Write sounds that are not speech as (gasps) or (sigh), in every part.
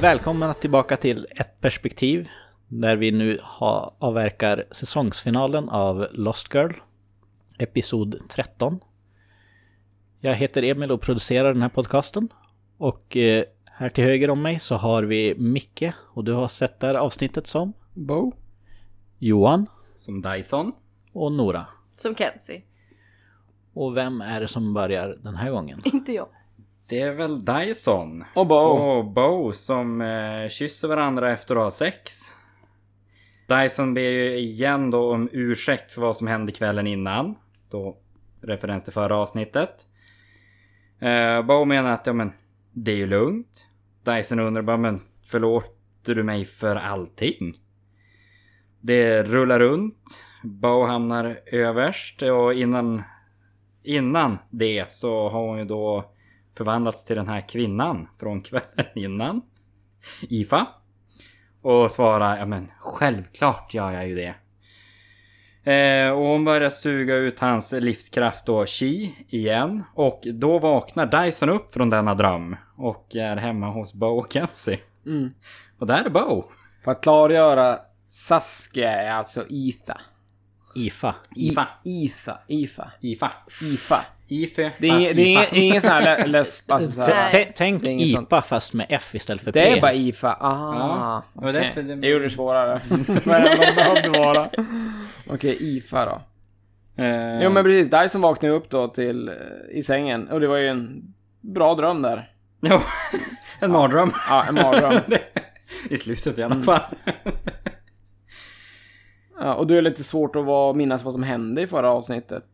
Välkomna tillbaka till Ett perspektiv. Där vi nu har, avverkar säsongsfinalen av Lost Girl. Episod 13. Jag heter Emil och producerar den här podcasten. Och eh, här till höger om mig så har vi Micke. Och du har sett det här avsnittet som Bo? Johan Som Dyson. och Nora. Som Kenzie. Och vem är det som börjar den här gången? (laughs) Inte jag. Det är väl Dyson. Och Bo. Och Bo som eh, kysser varandra efter att ha sex. Dyson ber ju igen då om ursäkt för vad som hände kvällen innan. Då referens till förra avsnittet. Eh, Bo menar att ja, men, det är ju lugnt. Dyson undrar bara men förlåter du mig för allting? Det rullar runt. Bo hamnar överst och innan, innan det så har hon ju då förvandlats till den här kvinnan från kvällen innan. Ifa. Och svarar, ja men självklart gör jag ju det. Eh, och hon börjar suga ut hans livskraft då, Chi, igen. Och då vaknar Dyson upp från denna dröm. Och är hemma hos Bo och Kenzie. Mm. Och där är Bo. För att klargöra, Saskia är alltså Itha. IFA. Ifa. Itha. Ifa. Ifa. Ifa. Ife. Det är, det är ingen, sån här lä- läsp... (laughs) Alltså, Tänk Det är inget IPA fast med F istället för P. Det är bara Ifa. Aha. Ja, det därför det- det gjorde det svårare. (laughs) Vad det behövde vara. Okej, Ifa då. Eh, Jo men precis, Dyson vaknade upp då till, eh, i sängen. Och det var ju en bra dröm där. Jo, (laughs) en mardröm. Ja, en mardröm. I slutet i alla fall. Ja, och du är lite svårt att vara, minnas vad som hände i förra avsnittet.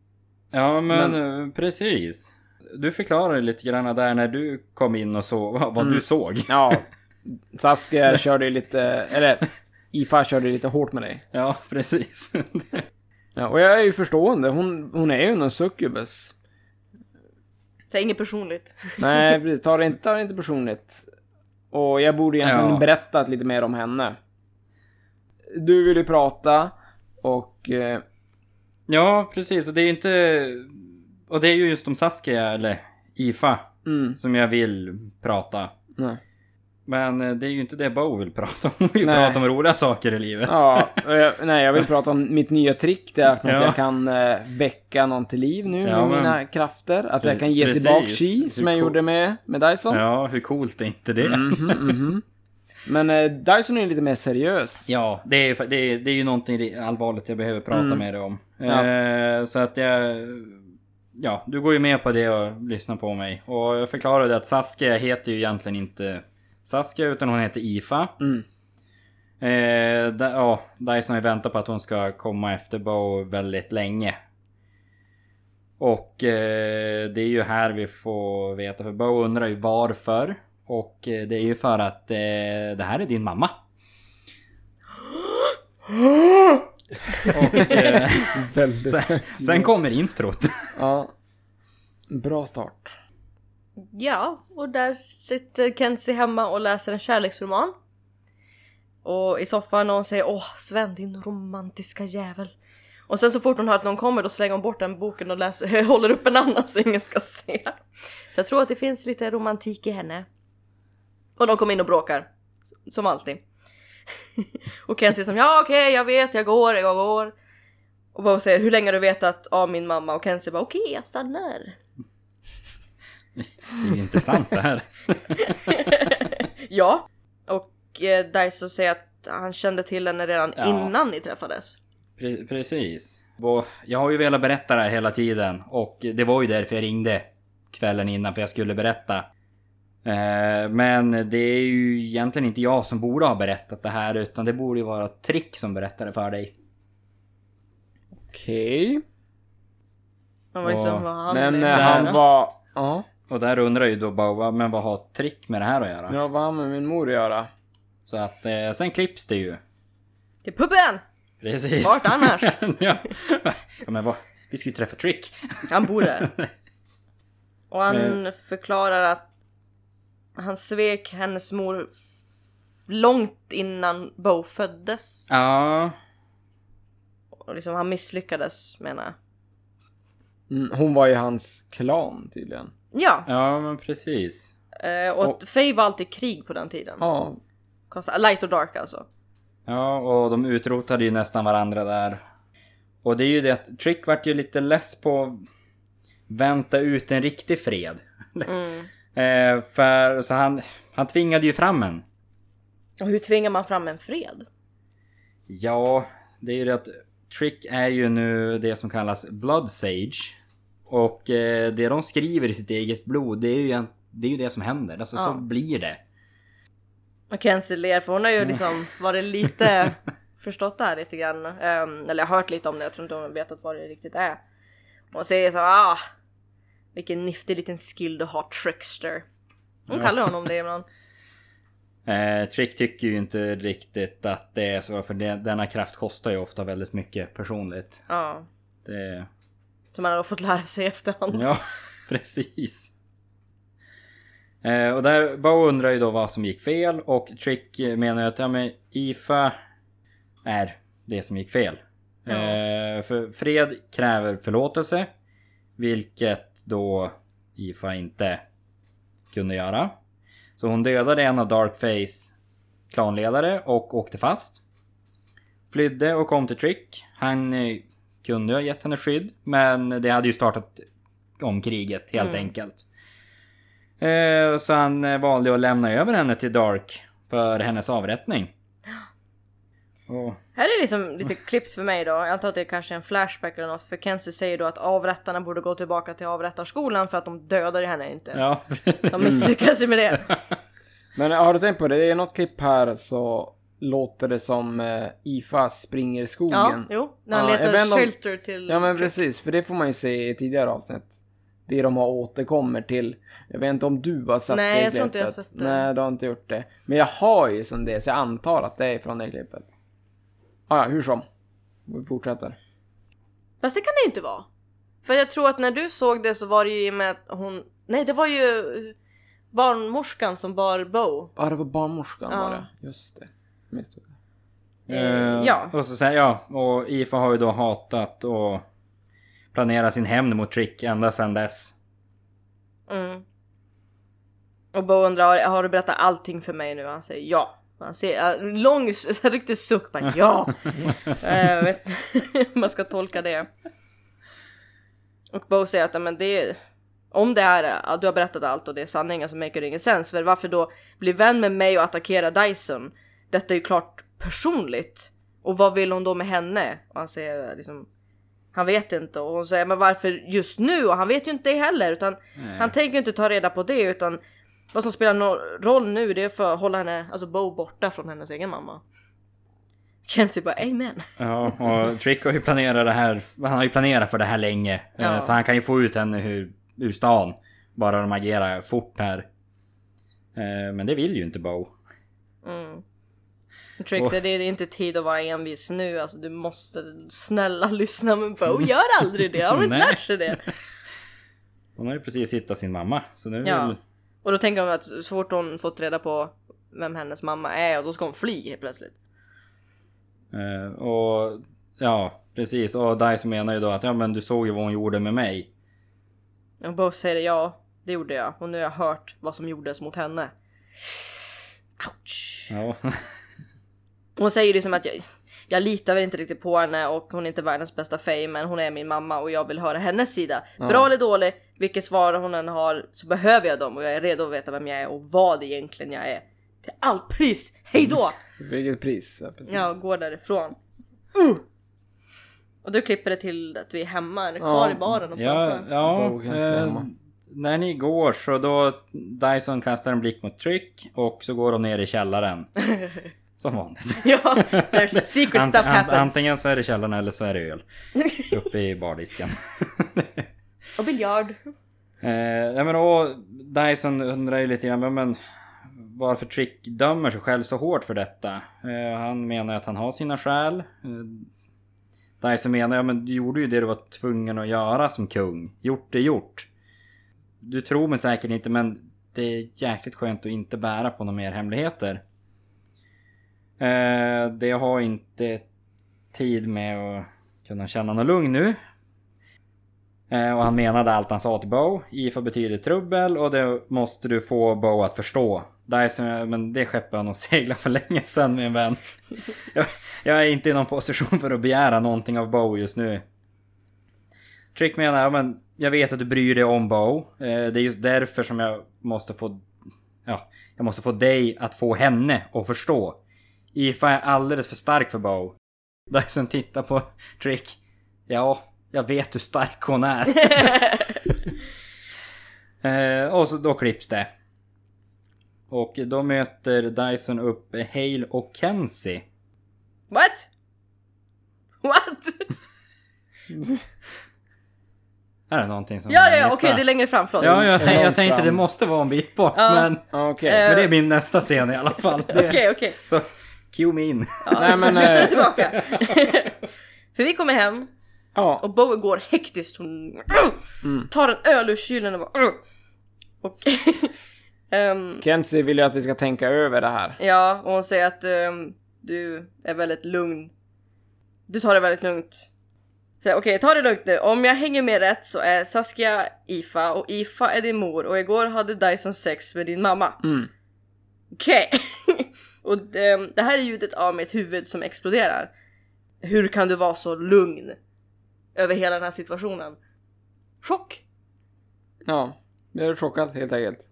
Ja men, eh, precis. Du förklarade lite grann där när du kom in och så vad, vad du såg. Ja, (laughs) Saskia körde ju lite, eller (laughs) Ifa körde lite hårt med dig. Ja precis. (laughs) Ja, och jag är ju förstående, hon, hon är ju en succubus. Det är inget personligt. Nej, precis, ta det inte, ta det inte personligt. Och jag borde egentligen Ja. berättat lite mer om henne. Du vill ju prata och... Ja precis och det är ju inte... Och det är ju just om Saskia eller Ifa mm, som jag vill prata. nej. Men eh, det är ju inte det Bo vill prata om. (laughs) Hon vill Nej. prata om roliga saker i livet. Ja, jag, nej, jag vill prata om mitt nya trick. Det är att Ja. jag kan eh, väcka någon till liv nu Ja, med men- mina krafter. Att jag kan ge precis. tillbaka chi, som Hur jag cool- gjorde med, med Dyson. Ja, hur coolt är inte det? Mhm, mhm. Men eh, Dyson är ju lite mer seriös. Ja, det är, det, är, det är ju någonting allvarligt jag behöver prata Mm. med dig om. Ja. Eh, så att jag... Ja, du går ju med på det och lyssnar på mig. Och jag förklarade att Saskia heter ju egentligen inte Saskia utan hon heter Ifa. Mm. Eh, da, ja, Dyson har väntat på att hon ska komma efter Bo väldigt länge. Och eh, det är ju här vi får veta, för Bo undrar ju varför. Och eh, det är ju för att eh, det här är din mamma. (gasps) (gasps) (gasps) Och (laughs) eh, Väldigt sen, sen kommer introt. Ja. Bra start. Ja, och där sitter Kenzie hemma och läser en kärleksroman. Och i soffan och hon säger åh Sven din romantiska jävel. Och sen så fort hon hör att någon kommer då slänger hon bort den boken och läser, (laughs) håller upp en annan så ingen ska se. Så jag tror att det finns lite romantik i henne. Och de kommer in och bråkar. Som alltid. (laughs) och Kenzie som ja okej jag vet jag går, jag går. Och Bo säger hur länge har du vetat av min mamma? Och Kenzie bara okej jag stannar. Det är intressant det här. (laughs) Ja. Och eh, säger att han kände till henne redan Ja. innan ni träffades. Pre- precis. Och jag har ju velat berätta det här hela tiden. Och det var ju därför jag ringde kvällen innan för jag skulle berätta. Eh, Men det är ju egentligen inte jag som borde ha berättat det här utan det borde ju vara Trick som berättade för dig. Okej. Liksom Ja. vad han Men ville eh, han var... Ja. Och där undrar ju då bara, vad- men vad har Trick med det här att göra? Ja, vad har med min mor att göra? Så att eh, sen klipps det ju. Det är puben! Precis. Vart annars? (laughs) ja. ja men vad, vi ska ju träffa Trick. Han bor där. (laughs) Och han Men- förklarar att han svek hennes mor långt innan Bo föddes. Ja. Och liksom han misslyckades menar jag. Mm, hon var ju hans klan tydligen. Ja, Ja men precis. Eh, och Och- Faye var alltid krig på den tiden. Ja, Konstant- Light och dark alltså. Ja, och de utrotade ju nästan varandra där. Och det är ju det att Trick vart ju lite less på att vänta ut en riktig fred. Mm. Eh, för så han, han tvingade ju fram en. Och hur tvingar man fram en fred? Ja, det är ju det att Trick är ju nu det som kallas Blood Sage. Och eh, det de skriver i sitt eget blod, det är ju, en, det, är ju det som händer. Alltså så Ja. blir det. Mackenzie ler för hon har ju liksom varit lite (laughs) förstått det här lite grann. Ehm, eller hört lite om det, jag tror inte hon vetat vad det riktigt är. Och säger så ah vilken niftig liten skill du har trickster. Hon kallar honom det ibland. (laughs) Eh, Trick tycker ju inte riktigt att det är så, för det, denna kraft kostar ju ofta väldigt mycket personligt. Ja. Det, Som han har fått lära sig i efterhand. Ja, (laughs) precis. Eh, och där, Bo undrar ju då vad som gick fel och Trick menar ju att ja, men IFA är det som gick fel. Ja. Eh, för fred kräver förlåtelse, vilket då IFA inte kunde göra. Så hon dödade en av Darkface klanledare och åkte fast. Flydde och kom till Trick. Han eh, kunde ha gett henne skydd, men det hade ju startat om kriget helt Mm. enkelt. Eh, så han eh, valde att lämna över henne till Dark för hennes avrättning. Här är liksom lite klippt för mig då. Jag antar att det är kanske en flashback eller något. För Kenzie säger då att avrättarna borde gå tillbaka till avrättarskolan för att de dödade henne inte. ja. De misslyckades ju med det. (laughs) men har du tänkt på det? Det är något klipp här så låter det som eh, Ifa springer i skogen. Ja, jo. När han Ja, letar shelter till... Ja men precis, för det får man ju se i tidigare avsnitt. Det de har återkommer till. Jag vet inte om du har sett Nej, det jag tror inte jag har klippet. sett det. Nej, du har inte gjort det. Men jag har ju som det, så jag antar att det är från det klippet. Ah, ja, hur som. Vi fortsätter. Fast det kan det inte vara. För jag tror att när du såg det så var det ju i och med att hon... Nej, det var ju barnmorskan som bar Bo. Ja, det var barnmorskan Ja. var det. Just det. Misstog jag. Eh, Eh, ja. Och så säger ja, och IFA har ju då hatat och planerat sin hämnd mot Trick ända sedan dess. Mm. Och Bo undrar, har du berättat allting för mig nu? Han säger ja. Han ser en lång, (laughs) riktig suck bara ja. (laughs) Eh, (laughs) hur man ska tolka det. Och Bo säger att men det är, om det är att du har berättat allt och det är sanningen så make det ingen sens. För varför då bli vän med mig och attackera Dyson? Detta är ju klart personligt. Och vad vill hon då med henne? Och han säger liksom han vet inte och hon säger men varför just nu? Och han vet ju inte det heller utan Nej. han tänker inte ta reda på det utan vad som spelar någon roll nu det är för att hålla henne, alltså Bo borta från hennes egen mamma. Kenzie bara amen. Ja, och Trick har ju planerat det här. Han har ju planerat för det här länge. Eh, Ja. Så han kan ju få ut henne ur, ur stan. Bara de agerar fort här. Eh, Men det vill ju inte Bo. Mm. Trick säger det är inte tid att vara envis nu, alltså du måste snälla lyssna men Bo gör aldrig det, har de inte (laughs) lärt sig det? Hon har ju precis hittat sin mamma. Så nu Ja. vill... Och då tänker de att så fort hon fått reda på vem hennes mamma är, då ska hon fly helt plötsligt. Eh, och ja, precis. Och Dice menar ju då att ja men du såg ju vad hon gjorde med mig. Och Bo säger ja, det gjorde jag och nu har jag hört vad som gjordes mot henne. Ouch. Ja. (laughs) Hon säger liksom att jag, jag litar väl inte riktigt på henne och hon är inte världens bästa fame men hon är min mamma och jag vill höra hennes sida. Bra eller dålig, vilket svar hon än har så behöver jag dem och jag är redo att veta vem jag är och vad egentligen jag är. Till allt pris, hejdå! (laughs) Vilket pris. Ja, precis. Jag går därifrån. Mm. Och då klipper det till att vi är hemma, eller kvar Ja. i baren och Ja, pratar. ja. Kan Eh, när ni går så då Dyson kastar en blick mot Trick och så går de ner i källaren. (laughs) Som vanligt. (laughs) ja, there's (laughs) secret Ant- stuff happens. Antingen så är det källaren eller så är det öl. (laughs) Uppe i bardisken. Och biljard. eh, ja men och Dyson undrar ju lite grann men, men varför Trick dömer sig själv så hårt för detta. Eh, han menar att han har sina skäl. Eh, Dyson menar ja men du gjorde ju det du var tvungen att göra som kung. Gjort är gjort. Du tror mig säkert inte men det är jäkligt skönt att inte bära på några mer hemligheter. Eh, det har inte tid med att kunna känna något lugn nu. Eh, Och han menade allt han sa till Bo. IFA betyder trubbel och det måste du få Bo att förstå. Dyson, men det skeppet har nog (laughs) seglat för länge sedan min vän. Jag, jag är inte i någon position för att begära någonting av Bo just nu. Trick menar, ja, men jag vet att du bryr dig om Bo. Eh, Det är just därför som jag måste få... Ja, jag måste få dig att få henne att förstå. IFA är alldeles för stark för Bo. Dyson tittar på (laughs) Trick. Ja, jag vet hur stark hon är. (laughs) eh, och så då klipps det. Och då möter Dyson upp Hale och Kenzie. What? What? Är det någonting som Ja, ja, ja okej, det är längre fram. Förlåt. Ja, jag, tänkte, jag tänkte fram. det måste vara en bit bort, Ja. men, Okej. Eh, men det är min nästa scen i alla fall. (laughs) Okej, okej. Så, cue me in. Nej men... Eh, tillbaka. (laughs) För vi kommer hem Ja. och Bowie går hektiskt. Hon Mm. tar en öl ur kylen och bara... Och... (laughs) ehm, Kenzie vill ju att vi ska tänka över det här. ja, och hon säger att ehm, du är väldigt lugn. Du tar det väldigt lugnt. Så Okej, ta det lugnt nu. Om jag hänger med rätt så är Saskia IFA och IFA är din mor och igår hade Dyson sex med din mamma. Mm. Okej. (laughs) och ehm, det här är ljudet av mitt huvud som exploderar. Hur kan du vara så lugn över hela den här situationen? Chock! Ja. Jag är chockad helt enkelt.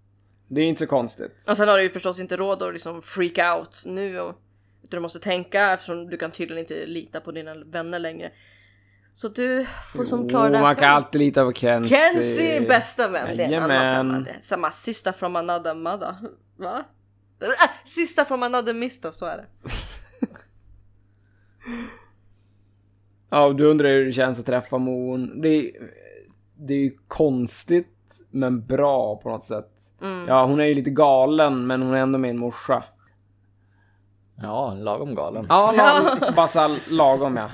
Det är inte så konstigt. Och sen har du ju förstås inte råd att liksom freak out nu. Och, utan du måste tänka eftersom du kan tydligen inte lita på dina vänner längre. Så du får som klara det man kan alltid lita på Kenzie. Kenzie bästa vän. Det är en annan Jajamän. femma. Det är Samma sista from another mother. Va? Äh, sista from another mister, så är det. (laughs) Ja, du undrar hur det känns att träffa Moon. Det är, det är ju konstigt, men bra på något sätt. Mm. Ja, hon är ju lite galen, men hon är ändå min morsa. Ja, lagom galen. Ja, (laughs) lag, bara så här lagom ja.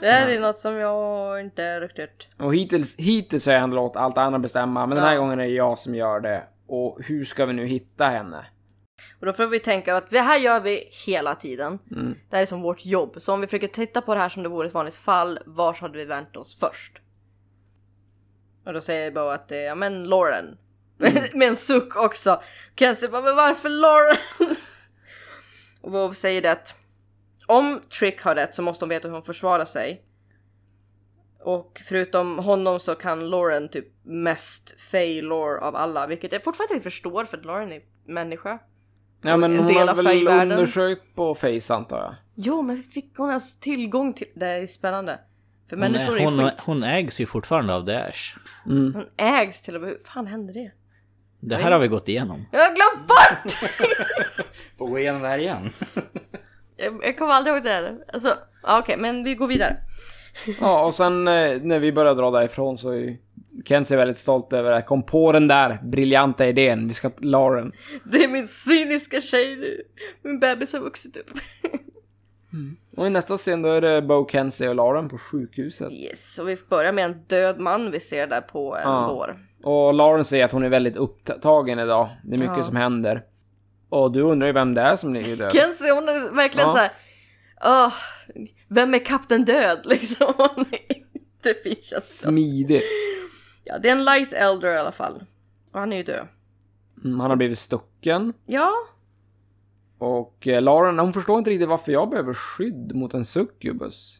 Det här är något som jag inte riktigt... Och hittills, hittills har jag ändå låtit allt andra bestämma, men den här Ja. gången är det jag som gör det. Och hur ska vi nu hitta henne? Och då får vi tänka att det här gör vi hela tiden. Mm. Det här är som vårt jobb. Så om vi försöker titta på det här som det vore ett vanligt fall, vars hade vi vänt oss först? Och då säger Bo att det är, ja men Lauren. (laughs) Med en suck också. Kenzie bara, men varför Lauren? (laughs) och Bo säger det att om Trick har rätt så måste hon veta hur hon försvarar sig. Och förutom honom så kan Lauren typ mest Fey-lore av alla, vilket jag fortfarande inte förstår för att Lauren är människa. Ja, men En hon del har av väl undersökt på Face antar jag. Jo, men fick hon ens tillgång till... Det är spännande. För Hon, människor är, är hon, skit. hon ägs ju fortfarande av Daesh. Hon ägs till och med. Hur fan hände det? Det här har vi gått igenom. Jag har glömt bort! (laughs) Får gå igenom det här igen. jag, jag kommer aldrig ihåg det här. Alltså, ja, okej, men vi går vidare. Ja, och sen eh, när vi började dra därifrån så är Kenzie väldigt stolt över att jag kom på den där briljanta idén. Vi ska Lauren. Det är min cyniska tjej nu. Min bebis har vuxit upp. Och i nästa scen då är det Bo, Kenzie och Lauren på sjukhuset. yes, och vi börjar med en död man vi ser där på en Ja. bår. Och Lauren säger att hon är väldigt upptagen idag. Det är mycket Ja. som händer. Och du undrar ju vem det är som ligger död. Kenzie hon är verkligen Ja. så här. Åh, vem är kapten död (laughs) liksom? Det som. Smidigt. Ja, det är en light elder i alla fall. Och han är ju död. Mm, han har blivit stucken. Ja, Och eh, Lauren, hon förstår inte riktigt varför jag behöver skydd mot en succubus.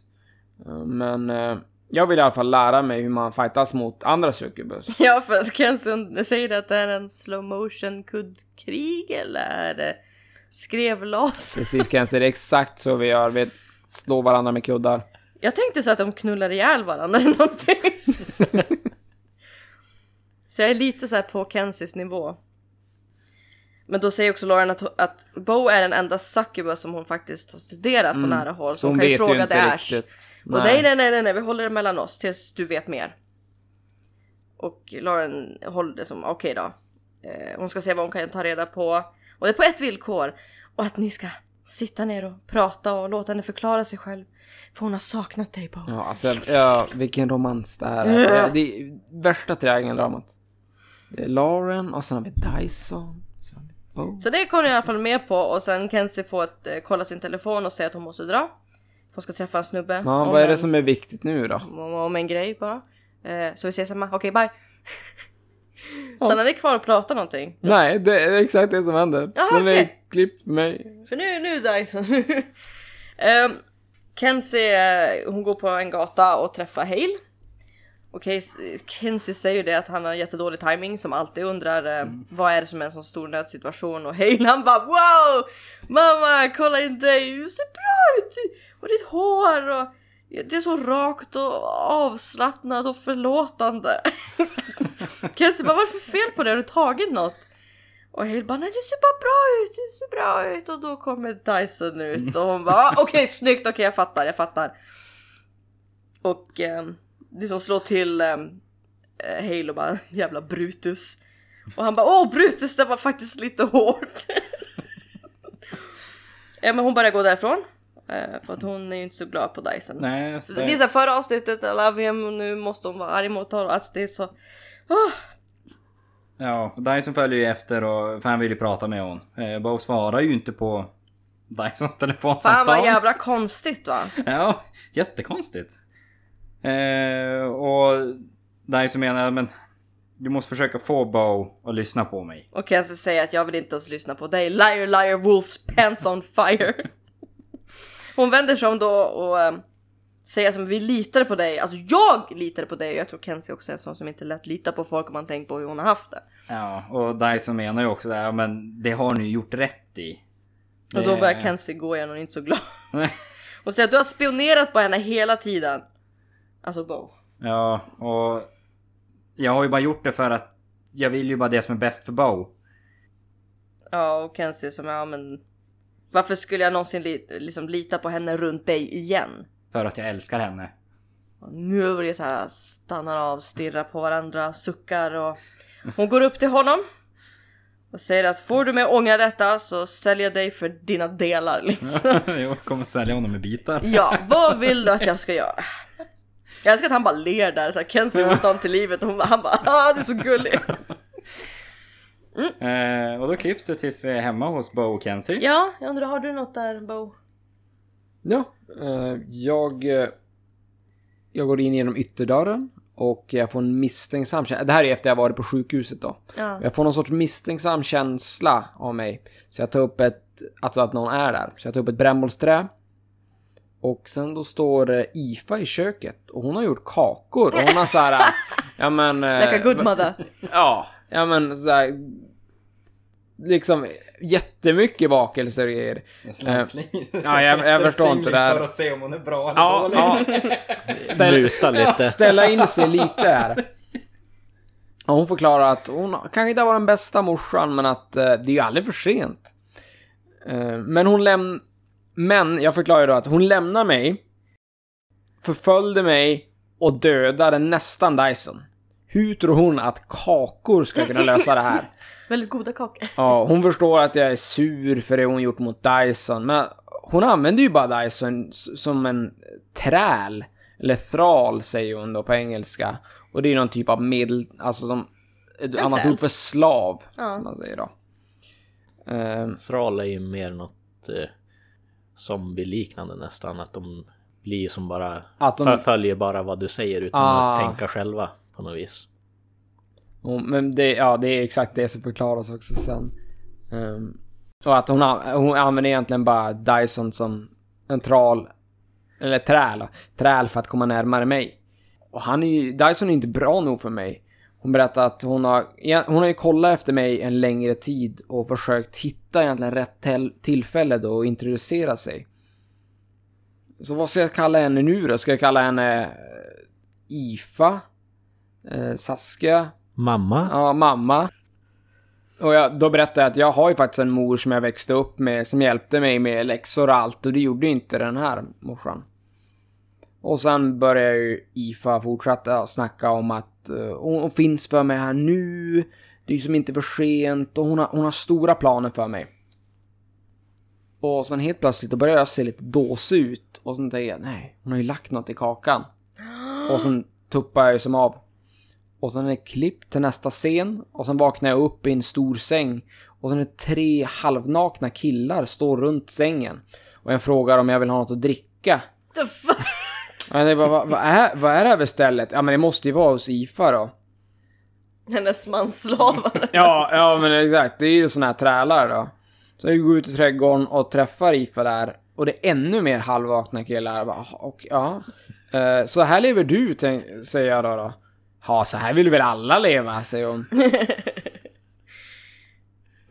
Eh, Men eh, jag vill i alla fall lära mig hur man fightas mot andra succubus. (laughs) Ja, för att Kenson säger att det är en slow motion kuddkrig eller är det skrevlas? Precis Kenzie, det är exakt så vi gör. Vi slår varandra med kuddar. Jag tänkte så att de knullar ihjäl varandra eller någonting. (laughs) så jag är lite så här på Kensies nivå. Men då säger också Lauren att, att Bo är den enda succubus som hon faktiskt har studerat på nära håll. Så hon, kan ju fråga Dash. Och nej, nej, nej, nej, nej, vi håller det mellan oss tills du vet mer. Och Lauren håller det som okej då. Eh, hon ska se vad hon kan ta reda på. Och det är på ett villkor. Och att ni ska sitta ner och prata och låta henne förklara sig själv. För hon har saknat dig Bo. Ja, alltså, ja, vilken romans det här är. Ja, Det är värsta triangeldramat. Det är Lauren och sen har vi Dyson. Sen Bo. Så det kom jag i alla fall med på och sen Kenzie får att eh, kolla sin telefon och säga att hon måste dra. Hon ska träffa en snubbe. Ja, vad är det en, som är viktigt nu då? om, om en grej bara. Eh, så vi ses hemma, okej bye. (laughs) Stannar ni kvar och pratar någonting? Nej, det är exakt det som händer. Jaha, Sen okej. klipp mig. För nu, nu Dyson. um, (laughs) Kenzie, eh, hon går på en gata och träffar Hale. Och Kenzie säger det att han har jättedålig timing som alltid undrar eh, vad är det som är en sån stor nödsituation och Hale han bara wow! Mamma kolla in dig, du ser bra ut! Och ditt hår och det är så rakt och avslappnat och förlåtande. (laughs) Kenzie bara vad är det för fel på det? Har du tagit något? Och Hale bara nej du ser bara bra ut, du ser bra ut och då kommer Dyson ut och hon bara "Ah, okej snyggt, okej jag fattar, jag fattar. Och eh, det som slår till eh, Hale och bara (laughs) jävla Brutus. Och han bara åh Brutus det var faktiskt lite hårt. (laughs) ja men hon börjar gå därifrån. Eh, för att hon är ju inte så glad på Dyson. Nej, Det är så här, förra avsnittet, I love him, nu måste hon vara arg mot honom. Alltså det är så... Ah. Ja, Dyson följer ju efter och för han vill ju prata med hon. Eh, Bo svarar ju inte på Dysons telefonsamtal. Fan vad jävla konstigt va? (laughs) Ja, jättekonstigt. Eh, och Dyson menar men du måste försöka få Bo att lyssna på mig. Och Kenzie säger att jag vill inte ens lyssna på dig. Liar liar wolf's pants on fire. Hon vänder sig om då och eh, säger som vi litar på dig. Alltså jag litar på dig. Jag tror Kenzie också är en sån som inte lätt litar på folk om man tänker på hur hon har haft det. Ja, och Dyson menar ju också det här, men det har ni gjort rätt i. Och då Det- börjar Kenzie gå igen och är inte så glad. (laughs) Och säger att du har spionerat på henne hela tiden. Alltså Bo. Ja, och jag har ju bara gjort det för att jag vill ju bara det som är bäst för Bo. Ja och Kenzie som ja men. Varför skulle jag någonsin li- liksom lita på henne runt dig igen? För att jag älskar henne. Och nu är det så här stannar av, stirrar på varandra, suckar och hon går upp till honom och säger att får du mig ångra detta så säljer jag dig för dina delar liksom. (laughs) jag kommer sälja honom i bitar. Ja, vad vill du att jag ska göra? Jag älskar att han bara ler där, så här, Kenzie motstånd till livet och hon han bara ah, det är så gulligt. (laughs) Eh, och då klipps det tills vi är hemma hos Bo och Kenzie. Ja, jag undrar har du något där Bo? Ja, eh, jag... eh, Jag går in genom ytterdörren och jag får en misstänksam känsla. Det här är efter jag varit på sjukhuset då. Ja. Jag får någon sorts misstänksam känsla av mig. Så jag tar upp ett, alltså att någon är där. Så jag tar upp ett brännbollsträ. Och sen då står eh, Ifa i köket och hon har gjort kakor och hon har så här, eh, ja men... Like a good mother. (laughs) Ja, ja men så här, Liksom jättemycket bakelser och grejer. Ja, jag- jag (laughs) förstår inte det här. För att se om hon är bra eller Ja, dålig. ja. (laughs) Ställ, lite. ställa in sig lite här. Och hon förklarar att hon kanske inte var den bästa morsan, men att eh, det är ju aldrig för sent. Eh, men hon läm... Men jag förklarar då att hon lämnar mig, förföljde mig och dödade nästan Dyson. Hur tror hon att kakor ska kunna lösa det här? (laughs) Väldigt goda kakor. Ja, hon förstår att jag är sur för det hon gjort mot Dyson, men hon använder ju bara Dyson som en träl. Eller thral säger hon då på engelska. Och det är någon typ av medel, alltså som ett annat träl. ord för slav, Ja. som man säger då. Ehm, Thrall är ju mer något eh, zombie-liknande nästan. Att de blir som bara... Att de- Följer bara vad du säger utan Ah. att tänka själva på något vis. och, men det, ja, det är exakt det som förklaras också sen. Um, och att hon, hon använder egentligen bara Dyson som en tral, eller träl, träl för att komma närmare mig. Och han är ju, Dyson är inte bra nog för mig. Hon berättar att hon har, hon har ju kollat efter mig en längre tid och försökt hitta egentligen rätt tillfälle då att introducera sig. Så vad ska jag kalla henne nu då? Ska jag kalla henne eh, Ifa? Eh, Saskia? Mamma? Ja, mamma. Och jag, då berättade jag att jag har ju faktiskt en mor som jag växte upp med, som hjälpte mig med läxor och allt, och det gjorde inte den här morsan. Och sen började ju Ifa fortsätta snacka om att hon, hon finns för mig här nu, det är ju som inte för sent, och hon har, hon har stora planer för mig. Och sen helt plötsligt, då börjar jag se lite dåsig ut, och sen tänker jag, nej, hon har ju lagt något i kakan. Och sen tuppar jag ju som av. Och sen är det klipp till nästa scen. Och sen vaknar jag upp i en stor säng. Och sen är det tre halvnakna killar står runt sängen. Och jag frågar om jag vill ha något att dricka. The fuck? Ja, det bara, vad, vad, är, vad är det här för stället? Ja men det måste ju vara hos IFA då. Hennes mansslavar. Ja, ja men exakt. Det är ju såna här trälar då. Så jag går ut i trädgården och träffar IFA där. Och det är ännu mer halvvakna killar. Jag bara, och, ja. Eh, så här lever du, säger jag då. då. Ja, så här vill väl alla leva, säger hon. (laughs)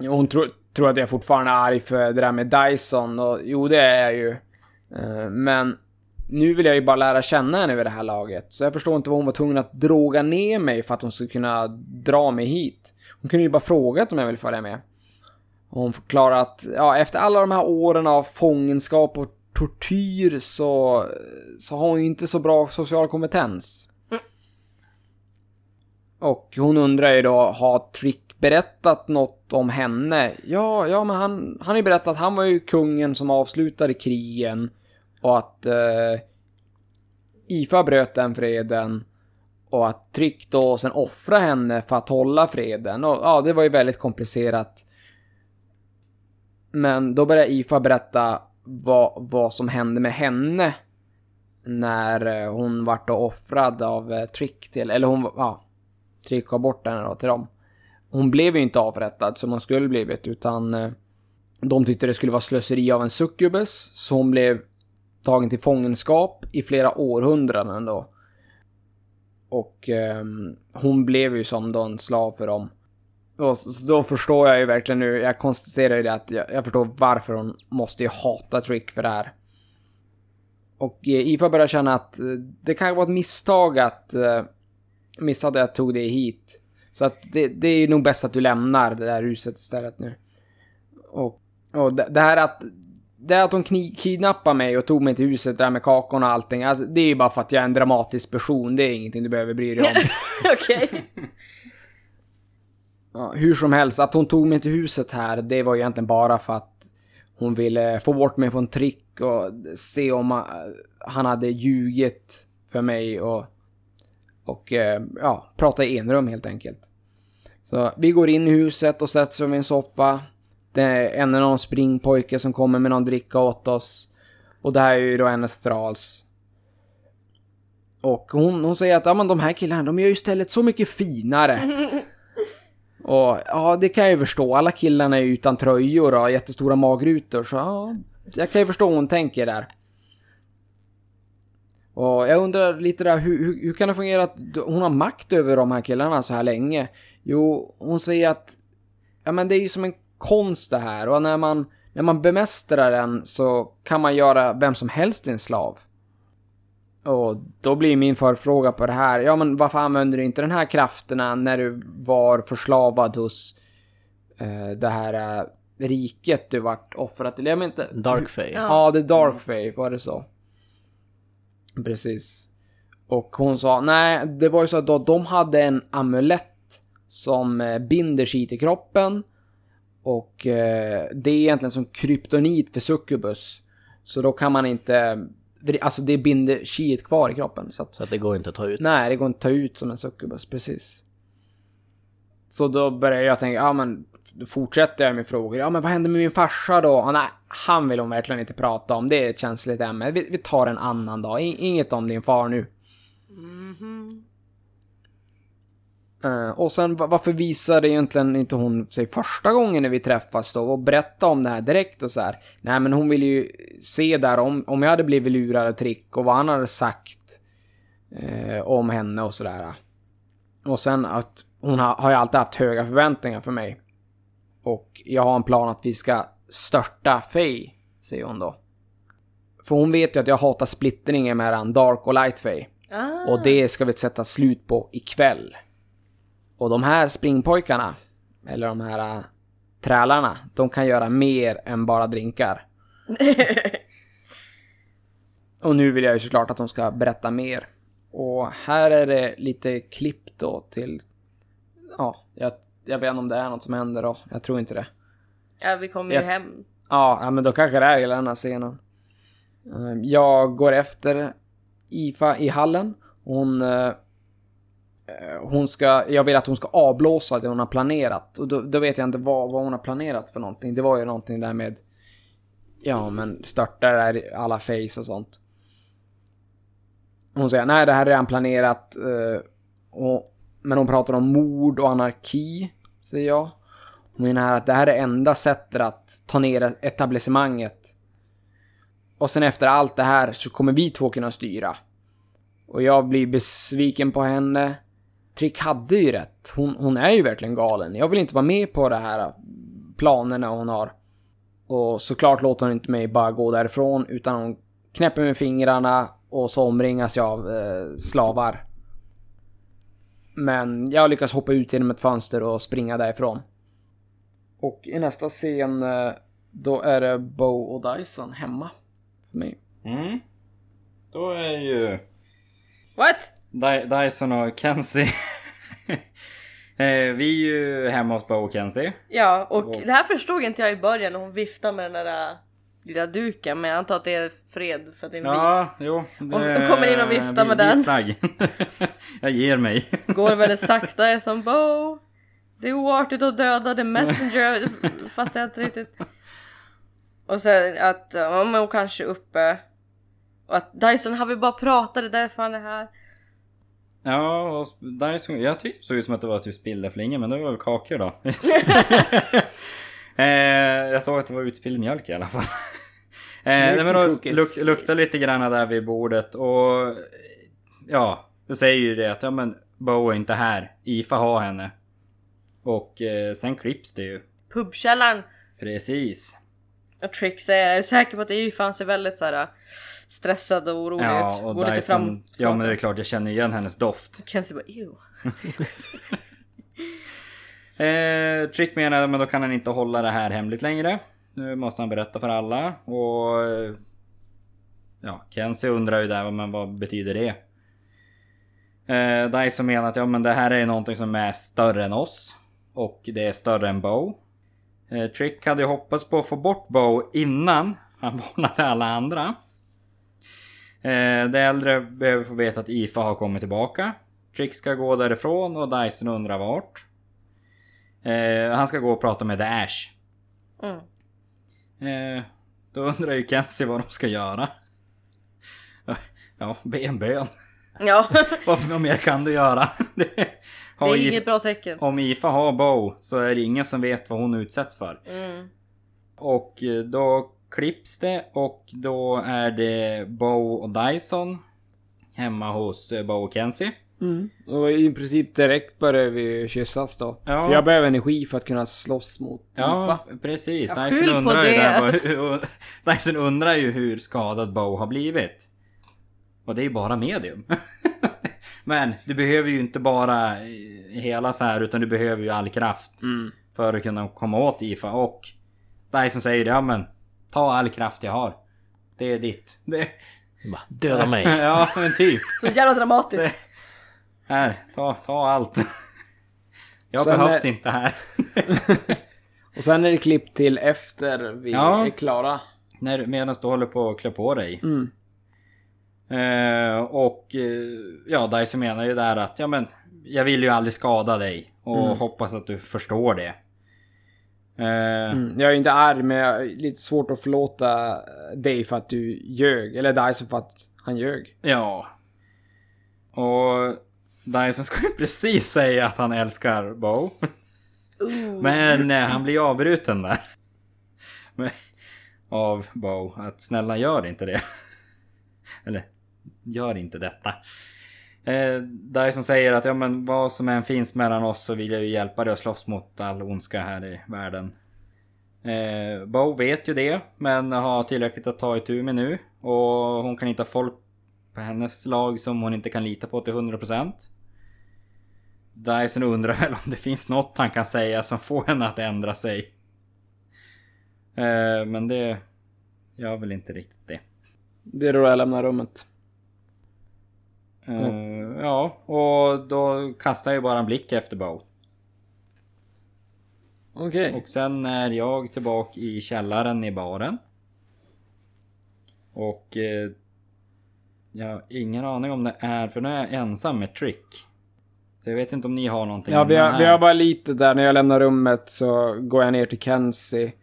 Hon tror, tror att jag fortfarande är arg för det där med Dyson. Och jo, det är jag ju. Eh, men nu vill jag ju bara lära känna henne vid det här laget. Så jag förstår inte vad hon var tvungen att droga ner mig för att hon skulle kunna dra mig hit. Hon kunde ju bara frågat om jag vill följa med. Och hon förklarar att ja, efter alla de här åren av fångenskap och tortyr så, så har hon ju inte så bra social kompetens. Och hon undrar ju då, har Trick berättat något om henne? Ja, ja men han, han har ju berättat att han var ju kungen som avslutade krigen. Och att eh, IFA bröt den freden. Och att Trick då sen offrade henne för att hålla freden. Och ja, det var ju väldigt komplicerat. Men då börjar IFA berätta vad, vad som hände med henne. När eh, hon vart då offrad av eh, Trick till, eller hon, ja, trycka bort henne då till dem. Hon blev ju inte avrättad som hon skulle blivit utan eh, de tyckte det skulle vara slöseri av en succubus. Så hon blev tagen till fångenskap i flera århundraden då. Och eh, hon blev ju som då en slav för dem. Och då förstår jag ju verkligen nu, jag konstaterar ju det att jag, jag förstår varför hon måste ju hata Trick för det här. Och eh, Ifa börjar känna att eh, det kan vara ett misstag att eh, missade jag tog dig hit. Så att det, det är nog bäst att du lämnar det där huset istället nu. Och, och det, det här att det är att kni, kidnappade mig och tog mig till huset där med kakorna och allting. Alltså, det är ju bara för att jag är en dramatisk person. Det är ingenting du behöver bry dig om. (laughs) Okej. (laughs) Ja, hur som helst, att hon tog mig till huset här, det var egentligen bara för att hon ville få bort mig från trick och se om eh, han hade ljugit för mig och, och eh, ja, prata i enrum helt enkelt. Så vi går in i huset och sätter oss vid en soffa. Det är en av någon springpojke som kommer med någon dricka åt oss. Och det här är ju då hennes thralls. Och hon, hon säger att ja, men de här killarna, de gör ju stället så mycket finare. (laughs) Och ja, det kan jag ju förstå. Alla killarna är ju utan tröjor och jättestora magrutor. Så ja, jag kan ju förstå hur hon tänker där. Och jag undrar lite där, hur, hur, hur kan det fungera att hon har makt över de här killarna så här länge? Jo, hon säger att ja, men det är ju som en konst det här och när man, när man bemästrar den så kan man göra vem som helst till en slav. Och då blir min förfråga på det här, ja men varför använder du inte den här krafterna när du var förslavad hos eh, det här eh, riket du vart offrat till? Jag inte. Darkfey. Ja. Ja, det Darkfey, var det så? Precis. Och hon sa, nej, det var ju så att då, de hade en amulett som eh, binder sig till kroppen. Och eh, det är egentligen som kryptonit för succubus. Så då kan man inte, alltså det binder kiet kvar i kroppen. Så att, Så att det går inte att ta ut. nej, det går inte att ta ut som en succubus, precis. Så då börjar jag tänka, ja men då fortsätter jag med frågor. Ja men vad hände med min farsa då? Ah, nej, han vill hon verkligen inte prata om. Det är ett känsligt ämne. Vi, vi tar en annan dag. In, inget om din far nu. Mhm. Eh, och sen va- varför visade egentligen inte hon sig första gången när vi träffas då och berätta om det här direkt och så här. Nej men hon ville ju se där om, om jag hade blivit lurad av trick och vad han hade sagt eh, om henne och sådär. Och sen att hon har, har ju alltid haft höga förväntningar för mig. Och jag har en plan att vi ska störta Faye, säger hon då. För hon vet ju att jag hatar splittringen mellan Dark och Light Faye. Ah. Och det ska vi sätta slut på ikväll. Och de här springpojkarna, eller de här äh, trälarna, de kan göra mer än bara drinkar. (laughs) och nu vill jag ju såklart att de ska berätta mer. Och här är det lite klipp då till... Ja, jag, jag vet inte om det är något som händer då. Jag tror inte det. Ja, vi kommer ju Jag- hem. Ja, ja, men då kanske det är hela den här scenen. Eh, Jag går efter Ifa i hallen. Hon... eh, Hon ska, jag vill att hon ska avblåsa det hon har planerat. Och då, då vet jag inte vad, vad hon har planerat för någonting. Det var ju någonting där med... Ja, men störta där alla face och sånt. Hon säger nej det här är redan planerat. eh, och, men hon pratar om mord och anarki, säger jag. Hon menar att det här är enda sättet att ta ner etablissemanget. Och sen efter allt det här så kommer vi två kunna styra. Och jag blir besviken på henne. Trick hade ju rätt. Hon, hon är ju verkligen galen. Jag vill inte vara med på de här planerna hon har. Och såklart låter hon inte mig bara gå därifrån utan hon knäpper med fingrarna och så omringas jag av eh, slavar. Men jag lyckas hoppa ut genom ett fönster och springa därifrån. Och i nästa scen eh, då är det Bo och Dyson hemma. För mig. Mm. Då är ju What? Dy- Dyson och Kenzie. (laughs) eh, vi är ju hemma hos Bo och Kenzie. Ja, och Och- det här förstod inte jag i början när hon viftade med den där äh, lilla duken, men jag antar att det är fred för att det är en Ja, jo. Om du kommer in och viftar med den. flagg. (laughs) jag ger mig. Går väldigt (laughs) sakta, är som Bo. Det är oartigt att döda the messenger, (laughs) fattar jag inte riktigt. Och sen att, ja men hon kanske är uppe. Och att Dyson, har vi bara pratat, det är därför han är här. Ja, och Dyson, jag tyckte det såg ut som att det var typ spilleflingor men det var väl kakor då. Eh, jag såg att det var utspilld mjölk i alla fall. (laughs) eh, nej, men då luk, luktar lite grann där vid bordet och ja, det säger ju det att ja men Bo är inte här. Ifa har henne. Och eh, sen klipps det ju. Pubkällaren. Precis. Och Trick säger, jag är säker på att Ifan ser väldigt så här stressad och orolig Ja, ut. och Går lite fram. Dyson, ja men det är klart jag känner igen hennes doft. Kenzie bara ew. (laughs) (laughs) Eh, Trick menar men då kan han inte hålla det här hemligt längre. Nu måste han berätta för alla och... Eh, ja, Kenzie undrar ju där, men vad betyder det? Eh, Dyson menar att ja, men det här är någonting som är större än oss. Och det är större än Bow. Eh, Trick hade ju hoppats på att få bort Bow innan han (laughs) varnade alla andra. Eh, de äldre behöver få veta att Ifa har kommit tillbaka. Trick ska gå därifrån och Dyson undrar vart. Eh, han ska gå och prata med The Ash. Mm. Eh, då undrar ju Kenzie vad de ska göra. Ja, be en bön. Ja, (laughs) Vad, vad mer kan du göra? (laughs) Det, är inget bra tecken. Om Ifa har Bo så är det ingen som vet vad hon utsätts för. Mm. Och eh, då klipps det och då är det Bo och Dyson hemma hos eh, Bo och Kenzie. Mm. Och i princip direkt börjar vi kyssas då. Ja. För jag behöver energi för att kunna slåss mot Ja, Ifa. precis. Ja, Dyson undrar, ju det. där, (laughs) Dyson undrar ju hur skadad Bo har blivit. Och det är ju bara medium. (laughs) Men du behöver ju inte bara eh, hela så här utan du behöver ju all kraft. Mm. För att kunna komma åt Ifa och Dyson säger ja men Ta all kraft jag har. Det är ditt. Det... Bara, Döda mig. (laughs) ja men typ. Så jävla dramatiskt. Här, ta, ta allt. (laughs) Jag Sen behövs är- inte här. (laughs) Och sen är det klipp till efter vi Ja. är klara. När, medan du håller på att klä på dig. Mm. Eh, och eh, ja, Dyson menar ju där att ja men jag vill ju aldrig skada dig. Och Mm. hoppas att du förstår det. Eh, Mm. Jag är inte arg men jag är lite svårt att förlåta dig för att du ljög. Eller Dyson för att han ljög. Ja. Och Dyson skulle precis säga att han älskar Bo. Ooh. Men eh, han blir avbruten där. Men- Av Bo. Att snälla gör inte det. Eller gör inte detta. Eh, Dyson säger att ja men vad som än finns mellan oss så vill jag ju hjälpa dig att slåss mot all ondska här i världen. Eh, Bo vet ju det men har tillräckligt att ta itu med nu. Och hon kan inte ha folk på hennes lag som hon inte kan lita på till 100%. Dyson undrar väl om det finns något han kan säga som får henne att ändra sig. Eh, men det gör väl inte riktigt det. Det är då jag lämnar rummet. Eh, Ja, och då kastar jag bara en blick efter Bo. Okej. Och sen är jag tillbaka i källaren i baren. Och eh, jag har ingen aning om det är, för nu är jag ensam med Trick. Så jag vet inte om ni har någonting Ja, vi har, vi har bara lite där. När jag lämnar rummet så går jag ner till Kenzie.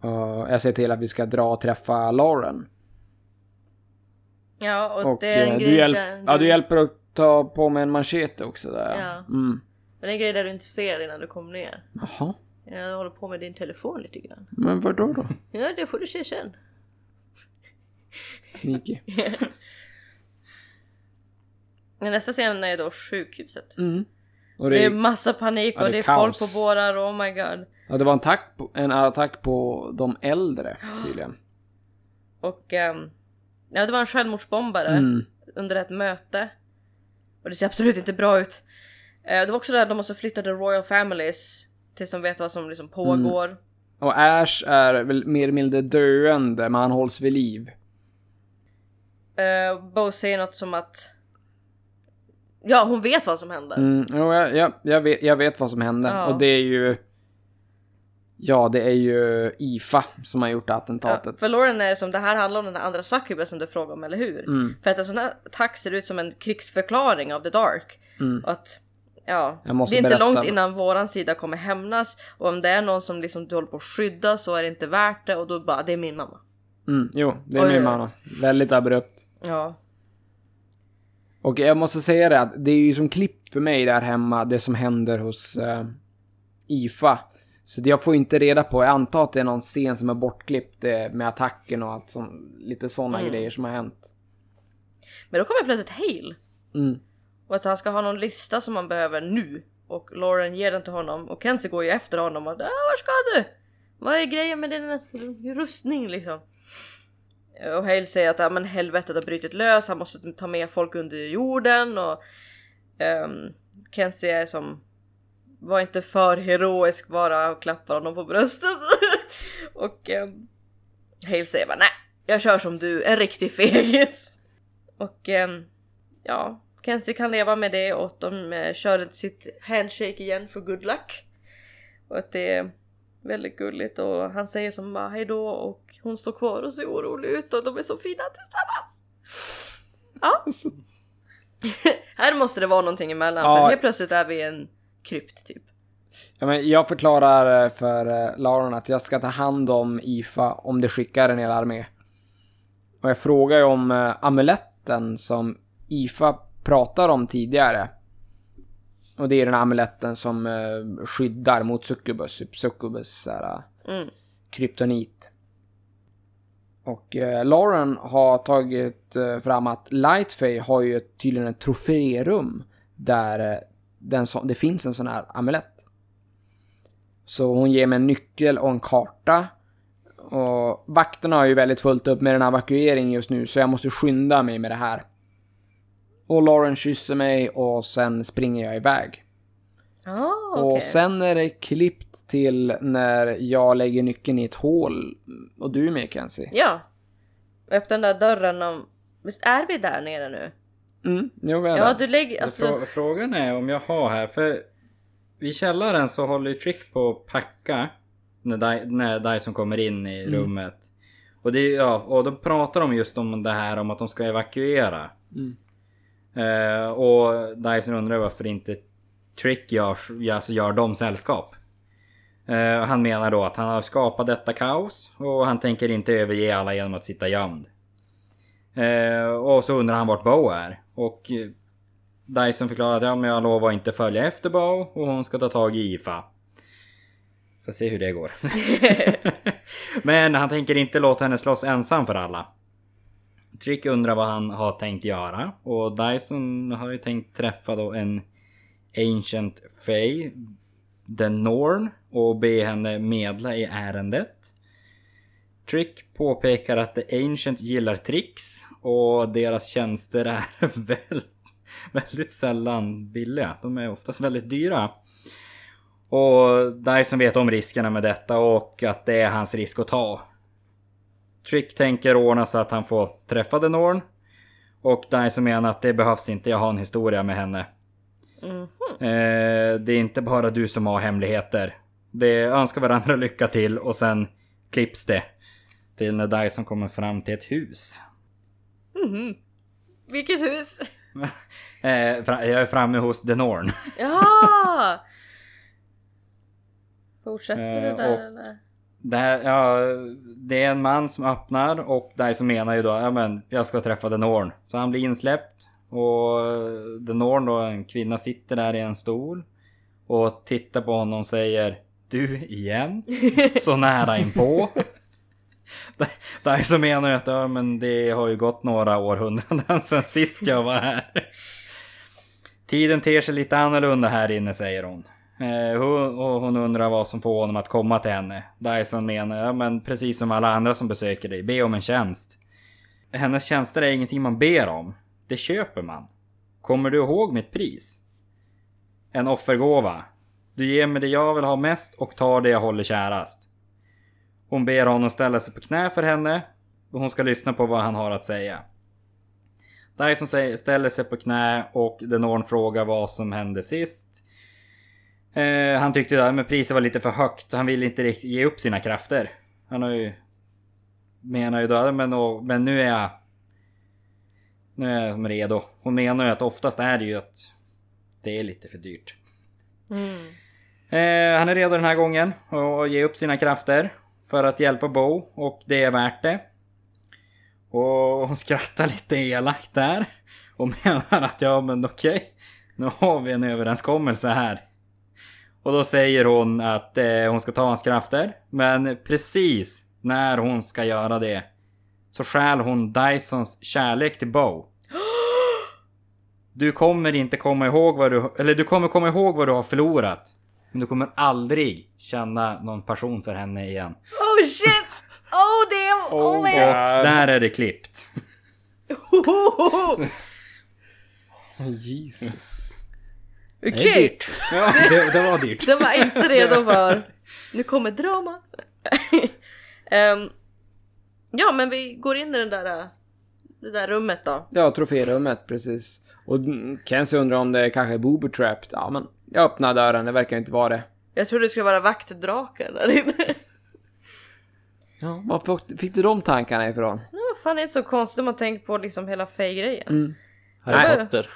Och jag säger till att vi ska dra och träffa Lauren. Ja, och, Och det är en eh, grej du, hjälp, där ja, du hjälper att ta på med en machete också där. Ja. Mm. Men det är en grej där du inte ser innan du kommer ner. Jaha. Jag håller på med din telefon lite grann. Men vadå då? Ja, det får du se sen. Sneaky. (laughs) Men nästa scen är då sjukhuset. Mm. Och Det det, är massa panik Ja, och det är är folk kaos. på bårar, oh my god. ja, det var en, attack på, en attack på de äldre tydligen. Och ehm, ja, det var en självmordsbombare Mm. under ett möte. Och det ser absolut inte bra ut. Eh, det var också där de måste flytta the royal families tills de vet vad som liksom pågår. Och Ash är väl mer eller mindre döende, men han hålls vid liv. Eh, Bo säger något som att Ja, hon vet vad som händer. Mm, jo, jag, jag, jag, vet, jag vet vad som hände. Ja. Och det är ju... Ja, det är ju IFA som har gjort Ja, attentatet. för Lauren är det som det här handlar om den andra succuben som du frågade om, eller hur? Mm. För att en sån här attack ser ut som en krigsförklaring av The Dark. Mm. Och att, ja, det är inte berätta. långt innan våran sida kommer hämnas. Och om det är någon som liksom du håller på att skydda så är det inte värt det och då bara, det är min mamma. Mm, jo, det är Oj, min mamma. Väldigt abrupt. Ja. Och jag måste säga det att det är ju som klipp för mig där hemma, det som händer hos eh, IFA. Så det jag får inte reda på, jag antar att det är någon scen som är bortklippt eh, med attacken och allt som, lite sådana Mm. grejer som har hänt. Men då kommer plötsligt Hale. Mm. Och att han ska ha någon lista som han behöver nu. Och Lauren ger den till honom och Kenzie går ju efter honom och ah, var ska du? Vad är grejen med din rustning liksom? Och Hale säger att ja, men helvetet har brutit lös, han måste ta med folk under jorden och um, Kenzie är som var inte för heroisk bara och klappar honom på bröstet. (laughs) och um, Hale säger bara nej, jag kör som du, en riktig fegis. (laughs) Och um, ja, Kenzie kan leva med det och de uh, kör sitt handshake igen för good luck. Och att det väldigt gulligt och han säger som bara hejdå och hon står kvar och ser orolig ut och de är så fina tillsammans. Ja. (laughs) Här måste det vara någonting emellan Ja. för helt plötsligt är vi i en krypt typ. Ja, men jag förklarar eh, för eh, Lauren att jag ska ta hand om IFA om det skickar en hel armé. Och jag frågar ju om eh, amuletten som IFA pratar om tidigare. Och det är den här amuletten som eh, skyddar mot succubus, typ succubus såhär, Mm. kryptonit. Och eh, Lauren har tagit eh, fram att Lightfay har ju tydligen ett troférum där eh, den så, det finns en sån här amulett. Så hon ger mig en nyckel och en karta. Och vakterna har ju väldigt fullt upp med en evakuering just nu så jag måste skynda mig med det här. Och Lauren kysser mig och sen springer jag iväg. Ah, Och okej. sen är det klippt till när jag lägger nyckeln i ett hål. Och du är med Kenzie. Ja. Öppna den där dörren om... Visst är vi där nere nu? Mm, jo, vi är Ja, där. du lägger... Alltså... Frå- Frågan är om jag har här, för vid källaren så håller ju Trick på att packa när, Di- när Dyson kommer in i rummet. Och, det, ja, och då pratar de just om det här om att de ska evakuera. Mm. Eh, och Dyson undrar varför inte Trick gör, alltså gör dem sällskap. Eh, han menar då att han har skapat detta kaos och han tänker inte överge alla genom att sitta gömd. Eh, och så undrar han vart Bo är. Och eh, Dyson förklarar att ja, men jag lovar inte följa efter Bo och hon ska ta tag i IFA. Får se hur det går. (laughs) (laughs) men han tänker inte låta henne slåss ensam för alla. Trick undrar vad han har tänkt göra och Dyson har ju tänkt träffa då en Ancient Fey, The Norn och be henne medla i ärendet. Trick påpekar att The Ancient gillar tricks och deras tjänster är (laughs) väl, väldigt sällan billiga. De är oftast väldigt dyra. Och Dyson vet om riskerna med detta och att det är hans risk att ta. Trick tänker ordna så att han får träffa The Norn. Och Dyson menar att det behövs inte, jag har en historia med henne. Mhm. Eh, det är inte bara du som har hemligheter. Det önskar varandra (laughs) lycka till och sen klipps det. Till när Dyson kommer fram till ett hus. Mhm. Vilket hus? (laughs) Eh, jag är framme hos The Norn. Ja! (laughs) Fortsätter Eh, det där och- eller? Det, här, ja, det är en man som öppnar och Dyson menar ju då ja men jag ska träffa The Norn. Så han blir insläppt och The Norn då, en kvinna sitter där i en stol och tittar på honom och säger Du igen? (laughs) Så nära inpå. (laughs) Dyson menar ju att ja, men det har ju gått några århundraden sedan sist jag var här. Tiden ter sig lite annorlunda här inne säger hon. Eh, hon, och hon undrar vad som får honom att komma till henne. Dyson menar, ja men precis som alla andra som besöker dig, be om en tjänst. Hennes tjänster är ingenting man ber om. Det köper man. Kommer du ihåg mitt pris? En offergåva. Du ger mig det jag vill ha mest och tar det jag håller kärast. Hon ber honom ställa sig på knä för henne och hon ska lyssna på vad han har att säga. Dyson ställer sig på knä och Denorn frågar vad som hände sist. Eh, han tyckte att priset var lite för högt. Han ville inte riktigt ge upp sina krafter. Han har ju... Menar ju då, men, och, men nu är jag... Nu är jag redo. Hon menar ju att oftast är det ju att det är lite för dyrt. Mm. Eh, han är redo den här gången att ge upp sina krafter för att hjälpa Bo och det är värt det. Och hon skrattar lite elakt där och (laughs) menar att ja men okej, nu har vi en överenskommelse här. Och då säger hon att eh, hon ska ta hans krafter, men precis när hon ska göra det så stjäl hon Dysons kärlek till Bo. (gasps) Du kommer inte komma ihåg vad du, eller du kommer komma ihåg vad du har förlorat. Men du kommer aldrig känna någon passion för henne igen. Oh shit! Oh damn! (laughs) Oh, Och man! där är det klippt. (laughs) Jesus. Okej, Ja, (laughs) det, det var dyrt. det var inte redo (laughs) för. Nu kommer drama. (laughs) Ehm, ja men vi går in i den där, det där rummet då. Ja, troférummet precis. Och Kenzie undrar om det kanske är booby trapped. Ja, men jag öppnar dörren, det verkar inte vara det. Jag trodde det skulle vara vaktdrakar där inne. Ja, var fick, fick du de tankarna ifrån? Det var fan inte så konstigt om man tänker på liksom hela Faye-grejen. Mm. Harry Nej. Potter.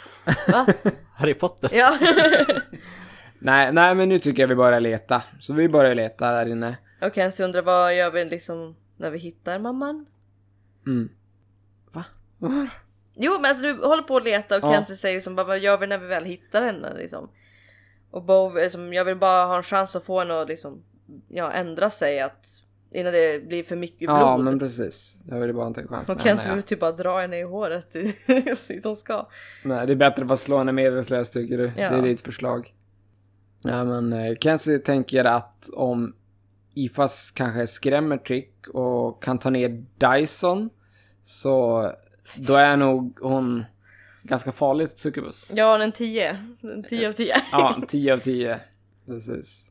Va? (laughs) Harry Potter. Ja. (laughs) Nej, nej, men nu tycker jag vi börjar leta. Så vi börjar leta där inne. Och Kenzie undrar vad gör vi liksom när vi hittar mamman? Mm. Va? Va? Jo men alltså du håller på att leta och Ja. Kenzie säger liksom bara vad gör vi när vi väl hittar henne liksom? Och Bo liksom, jag vill bara ha en chans att få henne att liksom, ja ändra sig att innan det blir för mycket blod. Ja, men precis. Jag ville bara inte en chans med henne. vill Ja. typ bara dra henne i håret som (laughs) ska. Nej, det är bättre att bara slå henne medvetslös tycker du. Ja. Det är ditt förslag. Ja, men eh, Kenzie tänker att om Ifas kanske skrämmer Trick och kan ta ner Dyson så då är nog hon ganska farligt succubus. Ja en 10. En 10 av 10. Ja, (laughs) 10 av 10. Precis.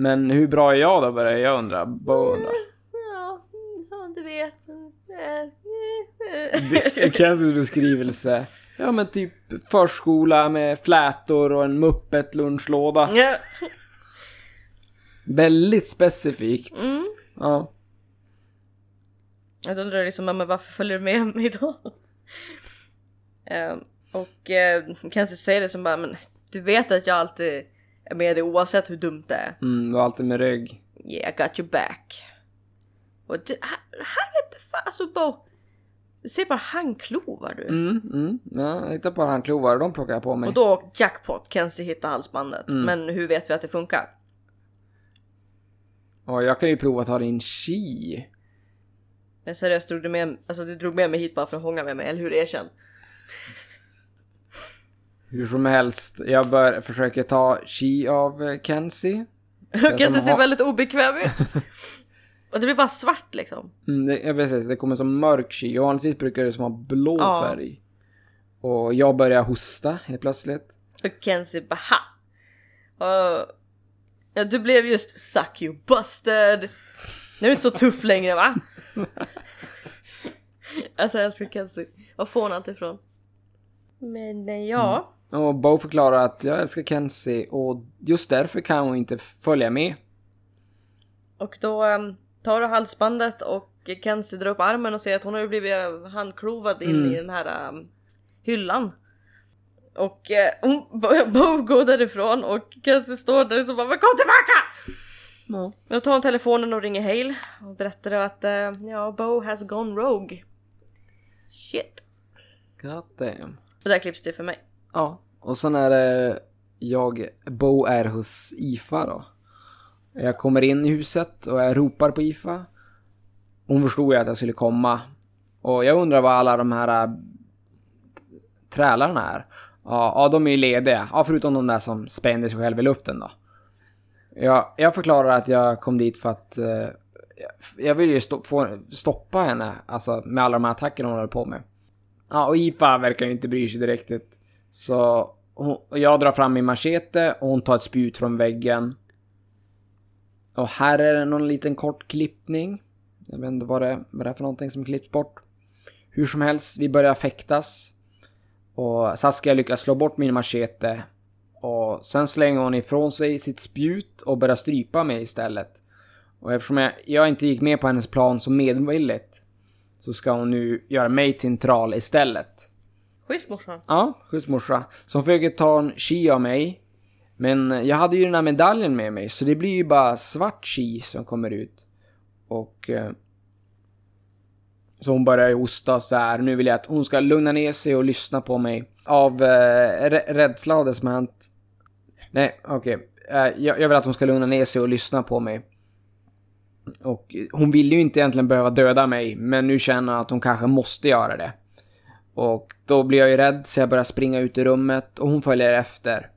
Men hur bra är jag då börjar jag undra. Bo undrar. Ja, ja, du vet. Det är Kenzies beskrivelse. Ja men typ förskola med flätor och en muppet lunchlåda. Ja. Väldigt specifikt. Mm. Ja. Jag undrar liksom, men varför följer du med mig då? Ehm, och uh, Kenzie säger det som bara, men du vet att jag alltid med dig oavsett hur dumt det är. Mm, det var alltid med rygg. Yeah, I got your back. Och du, här, här är det fan, alltså Bo. Du ser bara handklovar du. Mm, mm. Ja, jag hittar på handklovar och de plockar jag på mig. Och då jackpot, Kenzie hittar halsbandet. Mm. Men hur vet vi att det funkar? Och jag kan ju prova att ta din chi. Men seriöst, drog du med, alltså, du drog med mig hit bara för att hångla med mig, eller hur? Erkänn. Hur som helst, jag bör försöka ta chi av eh, Kenzie. (laughs) Kenzie ser har- väldigt obekväm ut. (laughs) Och det blir bara svart liksom. Mm, det, ja, precis, det kommer som mörk chi. Vanligtvis brukar det som ha blå Ja. färg. Och jag börjar hosta helt plötsligt. Och Kenzie bara ha! Och, ja, du blev just suck you busted! Nu är du inte så tuff längre va? (laughs) alltså jag älskar Kenzie. Var får hon allt ifrån? Men eh, ja. Och Bo förklarar att jag älskar Kenzie och just därför kan hon inte följa med. Och då um, tar du halsbandet och Kenzie drar upp armen och ser att hon har ju blivit handklovad in Mm. i den här um, hyllan. Och eh, hon (laughs) Bo- går därifrån och Kenzie står där och så bara "Men kom tillbaka! Men då tar hon telefonen och ringer Hale och berättar att eh, ja, Bo has gone rogue. Shit. God damn. Och där klipps det för mig. Ja, och sen är det jag, Bo är hos IFA då. Jag kommer in i huset och jag ropar på IFA. Hon förstod ju att jag skulle komma. Och jag undrar vad alla de här äh, trälarna är. Ja, ja, de är ju lediga. Ja, förutom de där som spänner sig själva i luften då. Jag, jag förklarar att jag kom dit för att eh, jag vill ju stå, få, stoppa henne, alltså med alla de här attackerna hon håller på med. Ja, och IFA verkar ju inte bry sig direkt. Så hon, och jag drar fram min machete och hon tar ett spjut från väggen. Och här är det någon liten kort klippning. Jag vet inte vad det, vad det är för någonting som klipps bort. Hur som helst, vi börjar fäktas. Och Saskia lyckas slå bort min machete. Och sen slänger hon ifrån sig sitt spjut och börjar strypa mig istället. Och eftersom jag, jag inte gick med på hennes plan så medvilligt så ska hon nu göra mig till en tral istället. Schysst morsa. Ja, schysst morsa. Som försöker ta en chi av mig. Men jag hade ju den här medaljen med mig så det blir ju bara svart chi som kommer ut. Och... Eh, så hon börjar hosta så här. Nu vill jag att hon ska lugna ner sig och lyssna på mig. Av eh, rädsla av det som har hänt. Nej, okej. Eh, jag, jag vill att hon ska lugna ner sig och lyssna på mig. Och hon ville ju inte egentligen behöva döda mig, men nu känner hon att hon kanske måste göra det. Och då blir jag ju rädd så jag börjar springa ut i rummet och hon följer efter.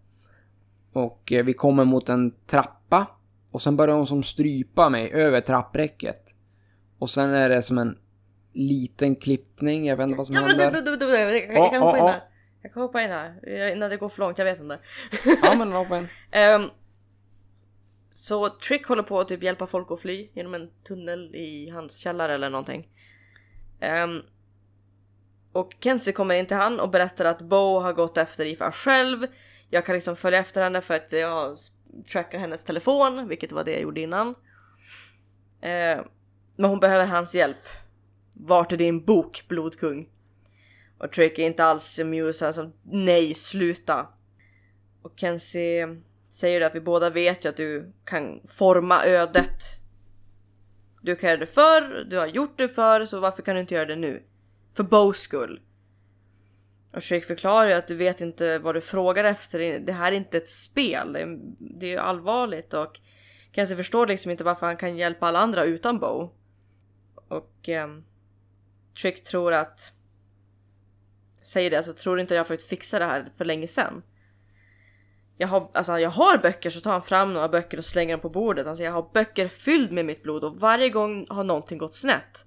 Och eh, vi kommer mot en trappa. Och sen börjar hon som strypa mig över trappräcket. Och sen är det som en liten klippning, jag vet inte vad som händer. jag, kan- hoppa in här. Jag kan hoppa in här. Innan det går för långt, jag vet inte. Ja men hoppa in. (laughs) Ehm, så Trick håller på att typ hjälpa folk att fly genom en tunnel i hans källare eller någonting. Ehm, och Kenzie kommer in till han och berättar att Bo har gått efter Ifa själv. Jag kan liksom följa efter henne för att jag trackar hennes telefon, vilket var det jag gjorde innan. Eh, men hon behöver hans hjälp. Vart är din bok, blodkung? Och Trick är inte alls amused, som nej, sluta. Och Kenzie säger att vi båda vet ju att du kan forma ödet. Du kan göra det förr, du har gjort det förr, så varför kan du inte göra det nu? För Bows skull. Och Shake förklarar ju att du vet inte vad du frågar efter. Det här är inte ett spel. Det är, ju allvarligt och Kenzie förstår liksom inte varför han kan hjälpa alla andra utan Bow. Och eh, Trick tror att säger det, alltså tror du inte jag har försökt fixa det här för länge sedan? Jag har, alltså jag har böcker så tar han fram några böcker och slänger dem på bordet. Alltså jag har böcker fylld med mitt blod och varje gång har någonting gått snett.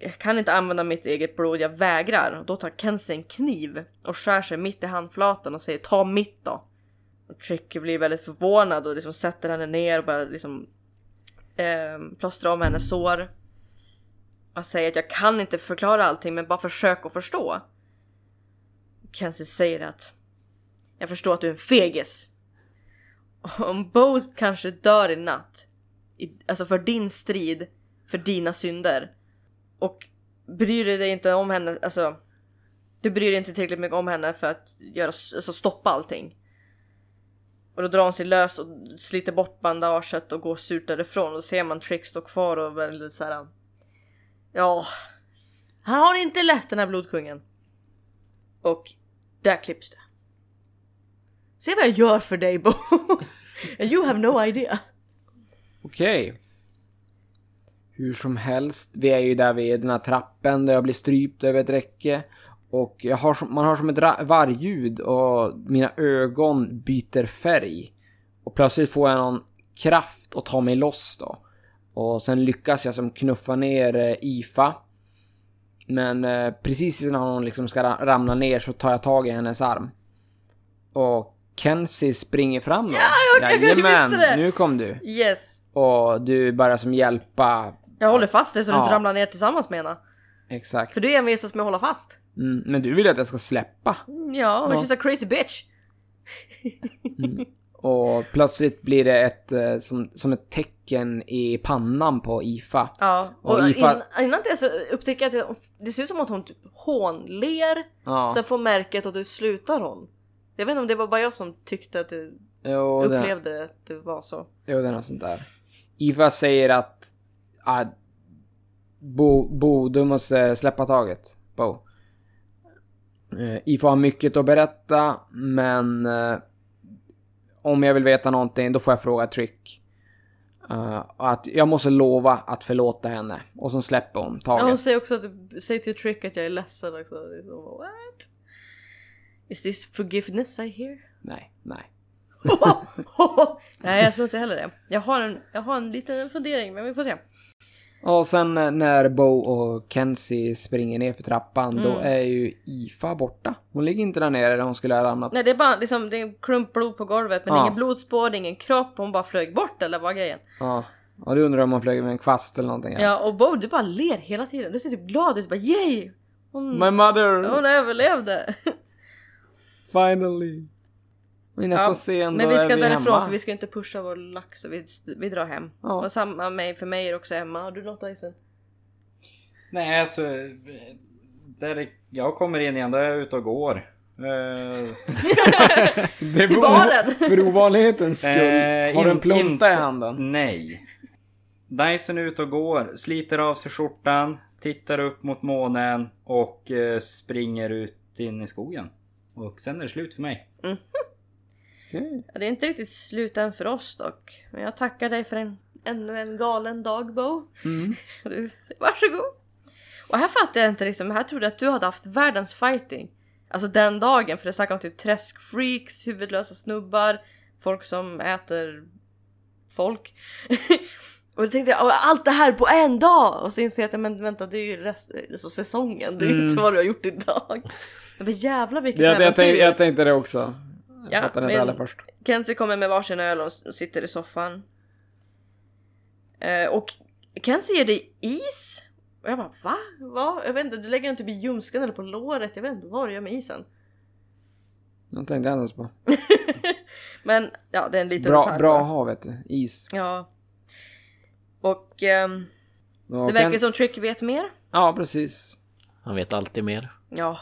Jag kan inte använda mitt eget blod, jag vägrar. Och då tar Kenzie en kniv och skär sig mitt i handflatan och säger ta mitt då. Och Tricky blir väldigt förvånad och liksom sätter henne ner och börjar liksom eh, plåstra om hennes sår. Och säger att jag kan inte förklara allting men bara försök att förstå. Kenzie säger att jag förstår att du är en fegis. Om Bo kanske dör i natt, i, alltså för din strid, för dina synder. Och bryr du dig inte om henne, alltså. Du bryr dig inte tillräckligt mycket om henne för att göra, alltså stoppa allting. Och då drar hon sig lös och sliter bort bandaget och går surt därifrån. Och då ser man Trick stå kvar och väldigt såhär. Ja, han har inte lätt den här blodkungen. Och där klipps det. Se vad jag gör för dig Bo! (laughs) you have no idea. Okej. Hur som helst, vi är ju där vid den här trappen där jag blir strypt över ett räcke. Och jag har som, man har som ett vargljud och mina ögon byter färg. Och plötsligt får jag någon kraft att ta mig loss då. Och sen lyckas jag som knuffa ner eh, Ifa. Men eh, precis när hon liksom ska ra- ramla ner så tar jag tag i hennes arm. Och Kenzie springer fram då. jag- jag Jajamän, visste det. nu kom du. Yes. Och du börjar som hjälpa. Jag håller fast dig så du Ja. inte ramlar ner tillsammans med henne. Exakt. För du envisas med att hålla fast. Mm, men du vill att jag ska släppa. Ja, men Ja. she's a crazy bitch. Och plötsligt blir det ett, eh, som, som ett tecken i pannan på Ifa. Ja, och, Och Ifa- in, innan det så upptäcker jag att det, det ser ut som att hon typ hånler. Ja, Sen får märket och du slutar hon. Jag vet inte om det var bara jag som tyckte att det Jo, det, upplevde att det var så. jo, det är något sånt där. Ifa säger att... att Bo, Bo, du måste släppa taget. Bo. Eh, Ifa har mycket att berätta, men... eh, om jag vill veta någonting, då får jag fråga Trick. Och att jag måste lova att förlåta henne. Och så släpper hon Ja, hon taget. säger också att säg till Trick att jag är ledsen också. What? Is this forgiveness I hear? Nej, nej. (laughs) Nej jag tror inte heller det. Jag har en, jag har en liten fundering men vi får se. Och sen eh, när Bo och Kenzie springer ner för trappan, då Mm. är ju Ifa borta. Hon ligger inte där nere där hon skulle ha ramlat. Nej det är bara liksom, det är klump blod på golvet men Ja. ingen blodspår, ingen kropp, hon bara flög bort eller vad grejen? Ja. Och du undrar om hon flög med en kvast eller någonting. Ja, och Bo du bara ler hela tiden, du ser typ glad ut, bara yay! Hon, My mother! hon överlevde! (laughs) Finally! Och i nästa Ja, scen Men vi ska vi därifrån hemma. för vi ska inte pusha vår lax så vi, vi drar hem. Ja. Och samma med, för mig är det också hemma. Har du något Dyson? Nej alltså... Där jag kommer in igen, då är jag ute och går. (laughs) Eh, (laughs) Det är Till baren! (laughs) För ovanlighetens skull. Eh, har du en plunta inte- i handen? Nej. Dyson är ute och går, sliter av sig skjortan, tittar upp mot månen och eh, springer ut in i skogen. Och sen är det slut för mig. Ja, det är inte riktigt slut än för oss dock. Men jag tackar dig för en, ännu en galen dag Bo. Mm. (laughs) Du, varsågod! Och här fattar jag inte liksom, här trodde jag att du hade haft världens fighting. Alltså den dagen, för det snackar om typ träskfreaks, huvudlösa snubbar, folk som äter folk. (laughs) och då tänkte jag, "Åh, allt det här på en dag! Och så inser jag att, men vänta det är ju rest, alltså säsongen, det är Mm. inte vad du har gjort idag. Men jävlar vilket Jag, jag, äventyr! tänkte, jag tänkte det också. Jag Ja, men- inte alla först. Kenzie kommer med varsin öl och sitter i soffan. Eh, och Kenzie ger dig is. Och jag bara va? va? Jag vet inte, du lägger den typ i ljumsken eller på låret. Jag vet inte vad du gör med isen. Jag tänkte jag ens på. (laughs) Men ja, det är en liten Bra, detalj bra att ha vet du. Is. Ja. Och ehm, Och det verkar Ken- som Trick vet mer. Ja, precis. Han vet alltid mer. Ja.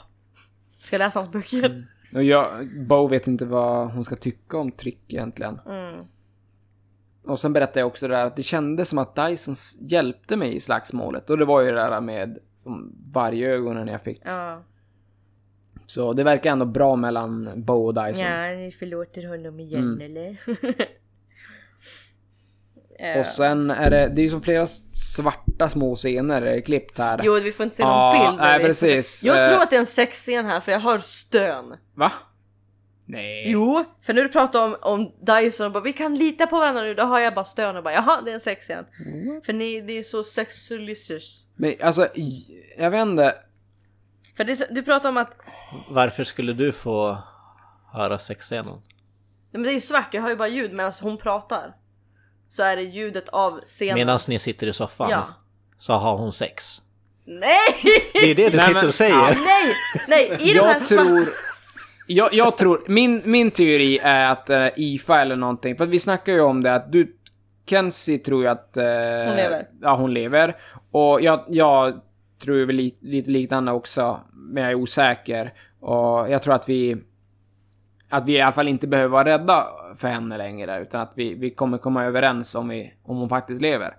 Ska jag läsa hans böcker? (laughs) Och jag, Bo vet inte vad hon ska tycka om Trick egentligen. Mm. Och sen berättade jag också det där att det kändes som att Dyson hjälpte mig i slagsmålet. Och det var ju det där med som vargögonen jag fick. Ja. Så det verkar ändå bra mellan Bo och Dyson. ja, ni förlåter honom igen Mm. eller? (laughs) Eh, Och sen är det, det är ju som flera svarta små scener klippt här. Jo, vi får inte se någon Ja, bild. nej, precis. Jag Eh. tror att det är en sexscen här för jag hör stön. Va? Nej. Jo, för när du pratar om, om Dyson och bara vi kan lita på varandra nu, då har jag bara stön och bara jaha det är en sexscen. För ni, det är så sexualicious. Men alltså, jag vet inte. För det du pratar om att, Varför skulle du få höra sexscenen? nej, men det är ju svart, jag hör ju bara ljud medan hon pratar. Så är det ljudet av scenen. Medan ni sitter i soffan Ja. så har hon sex. Nej! Det är det du Nej, sitter men- och säger. nej! Nej! I de här Jag tror... Jag, jag tror, min, min teori är att uh, IFA eller någonting, för att vi snackar ju om det att du, Kenzie tror ju att... eh, Hon lever. Ja, hon lever. Och jag, jag tror ju väl li, lite liknande också, men jag är osäker. Och jag tror att vi... Att vi i alla fall inte behöver vara rädda för henne längre, utan att vi, vi kommer komma överens om, vi, om hon faktiskt lever.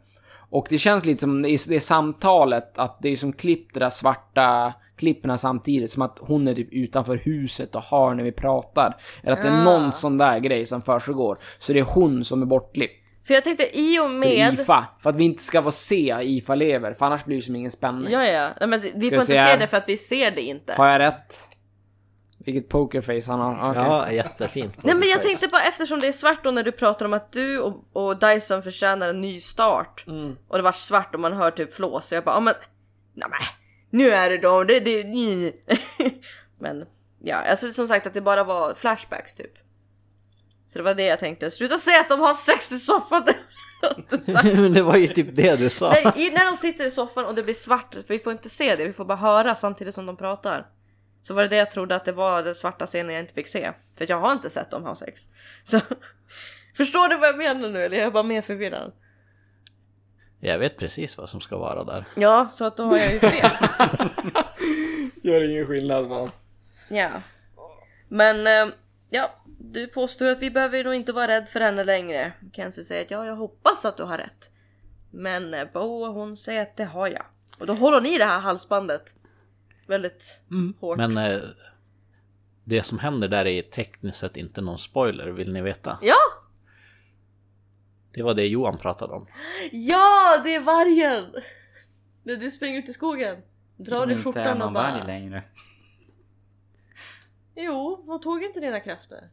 Och det känns lite som i det samtalet, att det är som klippt det där svarta klipperna samtidigt, som att hon är typ utanför huset och hör när vi pratar. Eller att det är någon sån där grej som försiggår. Så det är hon som är bortklippt. För jag tänkte i och Så med... IFA. För att vi inte ska få se IFA lever, för annars blir det som ingen spänning. Ja, ja. Nej, men vi får inte se det för att vi ser det inte. Har jag rätt? Vilket pokerface han har. Okej. Ja, jättefint. Nej men jag tänkte bara eftersom det är svart då när du pratar om att du och, och Dyson förtjänar en ny start. Mm. Och det var svart och man hör typ flås. Så jag bara, ja men... Nej men, nu är det då, det, det, ni. (laughs) Men ja, alltså som sagt att det bara var flashbacks typ. Så det var det jag tänkte. Sluta säga att de har sex i soffan! (laughs) (laughs) Men det var ju typ det du sa. Nej, i, när de sitter i soffan och det blir svart, för vi får inte se det, vi får bara höra samtidigt som de pratar. Så var det det jag trodde att det var den svarta scenen jag inte fick se. För jag har inte sett dem ha sex. Så, (laughs) förstår du vad jag menar nu eller jag är bara mer förvirrad? Jag vet precis vad som ska vara där. Ja, så att då har jag ju fel. (laughs) Gör ingen skillnad va? ja. Men eh, Ja, du påstår att vi behöver nog inte vara rädd för henne längre. Kenzie säger att ja, jag hoppas att du har rätt. Men eh, Bo hon säger att det har jag. Och då håller ni det här halsbandet. Väldigt hårt. Men eh, det som händer där är tekniskt sett inte någon spoiler, vill ni veta? Ja! Det var det Johan pratade om. Ja, det är vargen! När du springer ut i skogen. Drar Som i inte är skjortan och någon varg bara... längre. Jo, hon tog inte dina krafter.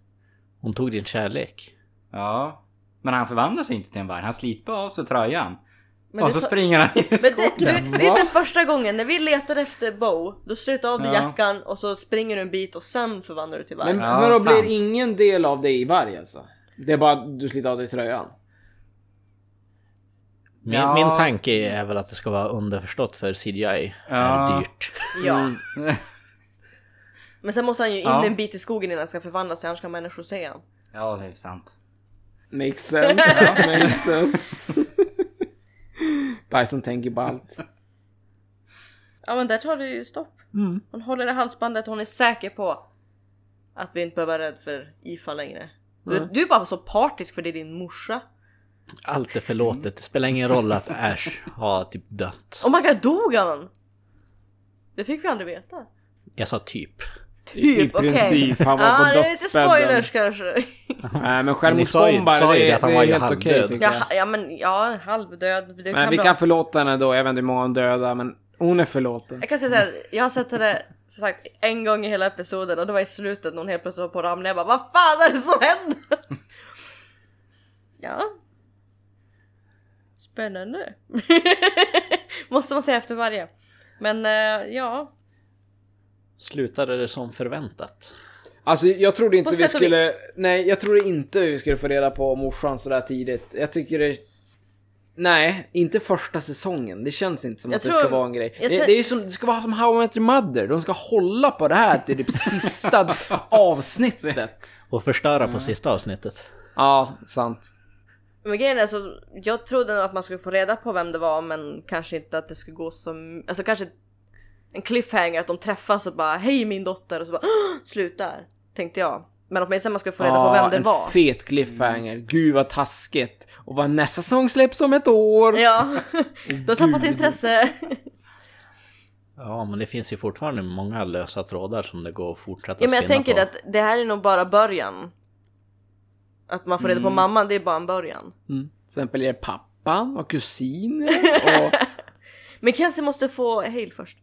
Hon tog din kärlek. Ja. Men han förvandlar sig inte till en varg. Han sliter av sig tröjan. Men och det så ta- springer han in i Men det, skogen. du, det är inte första gången. När vi letar efter Bo, då slutar av dig Ja. jackan och så springer du en bit och sen förvandlar du till varg. Men, Ja, men då sant. blir ingen del av dig varg alltså? Det är bara att du sliter av dig tröjan? Min, Ja. min tanke är väl att det ska vara underförstått för CGI är Ja. dyrt. Ja. (laughs) Men sen måste han ju in Ja. en bit i skogen innan han ska förvandla sig, annars kan människor se han. ja, det är sant. Makes sense. (laughs) Makes sense. Dyson tänker på allt. (laughs) Ja men där tar det ju stopp. Mm. Hon håller i halsbandet, hon är säker på att vi inte behöver vara rädd för IFA längre. Du, du är bara så partisk för det är din morsa. Allt är förlåtet. Det spelar ingen roll att Ash har typ dött. Oh my god, dog han? Det fick vi aldrig veta. Jag sa typ. Typ, I princip, han var Ja, på det är lite dödsbädden. spoilers kanske. Nej men självmordsbombare, det, det är helt okej tycker Ja, jag. ja men ja, halvdöd. Det Men kan vi bra. kan förlåta henne då, jag vet inte hur många hon dödar men hon är förlåten. Jag kan säga såhär, jag har sett henne som sagt en gång i hela episoden och det var i slutet när hon helt plötsligt var på att ramla. Jag bara vad fan är det som händer? ja. Spännande. (laughs) Måste man säga efter varje. Men eh, ja. Slutade det som förväntat? Alltså jag trodde inte På vi skulle... Nej, jag trodde inte vi skulle få reda på morsan sådär tidigt. Jag tycker det... Nej, inte första säsongen. Det känns inte som Jag att det tror- ska vara en grej. Det, det, är som, det ska vara som How I Met Your Mother. De ska hålla på det här till typ (laughs) sista avsnittet. Och förstöra på sista avsnittet. Ja, sant. Men grejen är så, jag trodde nog att man skulle få reda på vem det var men kanske inte att det skulle gå som, alltså kanske en cliffhanger att de träffas och bara hej min dotter och så bara slutar. Tänkte jag. Men åtminstone man skulle få reda på vem det en var. fet cliffhanger. Gud vad taskigt. Och vad nästa säsong släpps om ett år. Ja, du har tappat intresse. Ja, men det finns ju fortfarande många lösa trådar som det går att fortsätta Ja men jag spinna tänker på. att det här är nog bara början. Att man får reda på mamman, det är bara en början. Till exempel är det pappan och kusiner (laughs) och... Men Kenzie måste få Hale först.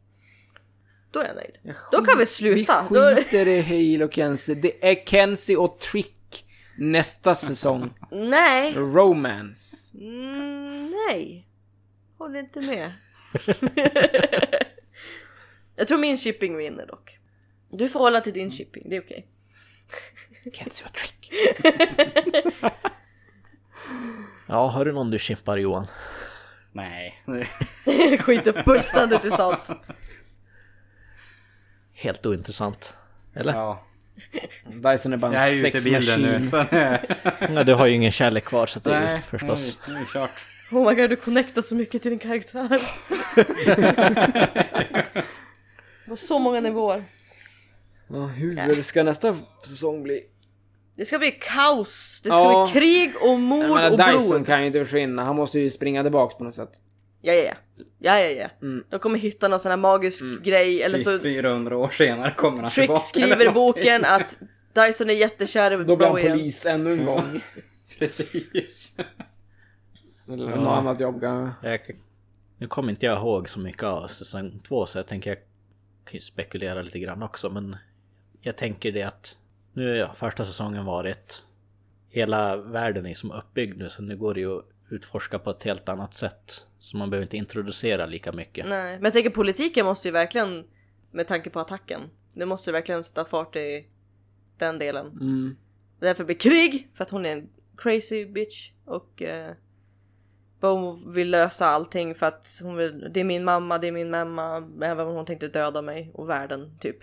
Då är jag nöjd. Jag Då kan vi sluta. Vi skiter i Hale och Kenzie. Det är Kenzie och Trick nästa säsong. (laughs) Nej! Romance. Mm, nej. Håller inte med. (laughs) jag tror min shipping vinner dock. Du får hålla till din shipping, det är okej. (laughs) Kenzie och Trick. ja, har du någon du chippar Johan? Nej. Skiter fullständigt i sånt. Helt ointressant. Eller? Ja. Dyson är bara Jag är en ute i bilden nu. du har ju ingen kärlek kvar så det är ju nej, förstås. Nu, är det kört. Oh my god, du connectar så mycket till din karaktär. (laughs) På så många nivåer. Ja, hur ska nästa säsong bli? Det ska bli kaos, det ska Ja. bli krig och mord Jag och menar, Dyson blod. kan ju inte försvinna. Han måste ju springa tillbaka på något sätt. Ja, ja, ja. Ja, ja, ja. Mm. De kommer hitta någon sån här magisk grej eller så 400 år senare kommer han Trick tillbaka. skriver i boken att Dyson är jättekär i Då blir han polis ännu en gång. (laughs) Precis. Eller Ja. något annat jobb kanske. Jag, nu kommer inte jag ihåg så mycket av säsong två så jag tänker jag kan ju spekulera lite grann också men jag tänker det att nu har första säsongen varit hela världen är som uppbyggd nu så nu går det ju att utforska på ett helt annat sätt. Så man behöver inte introducera lika mycket. Nej, men jag tänker politiken måste ju verkligen med tanke på attacken. Det måste ju verkligen sätta fart i den delen. Mm. Därför blir krig för att hon är en crazy bitch och eh, Bo vill lösa allting för att hon vill, det är min mamma, det är min mamma, även om hon tänkte döda mig och världen typ.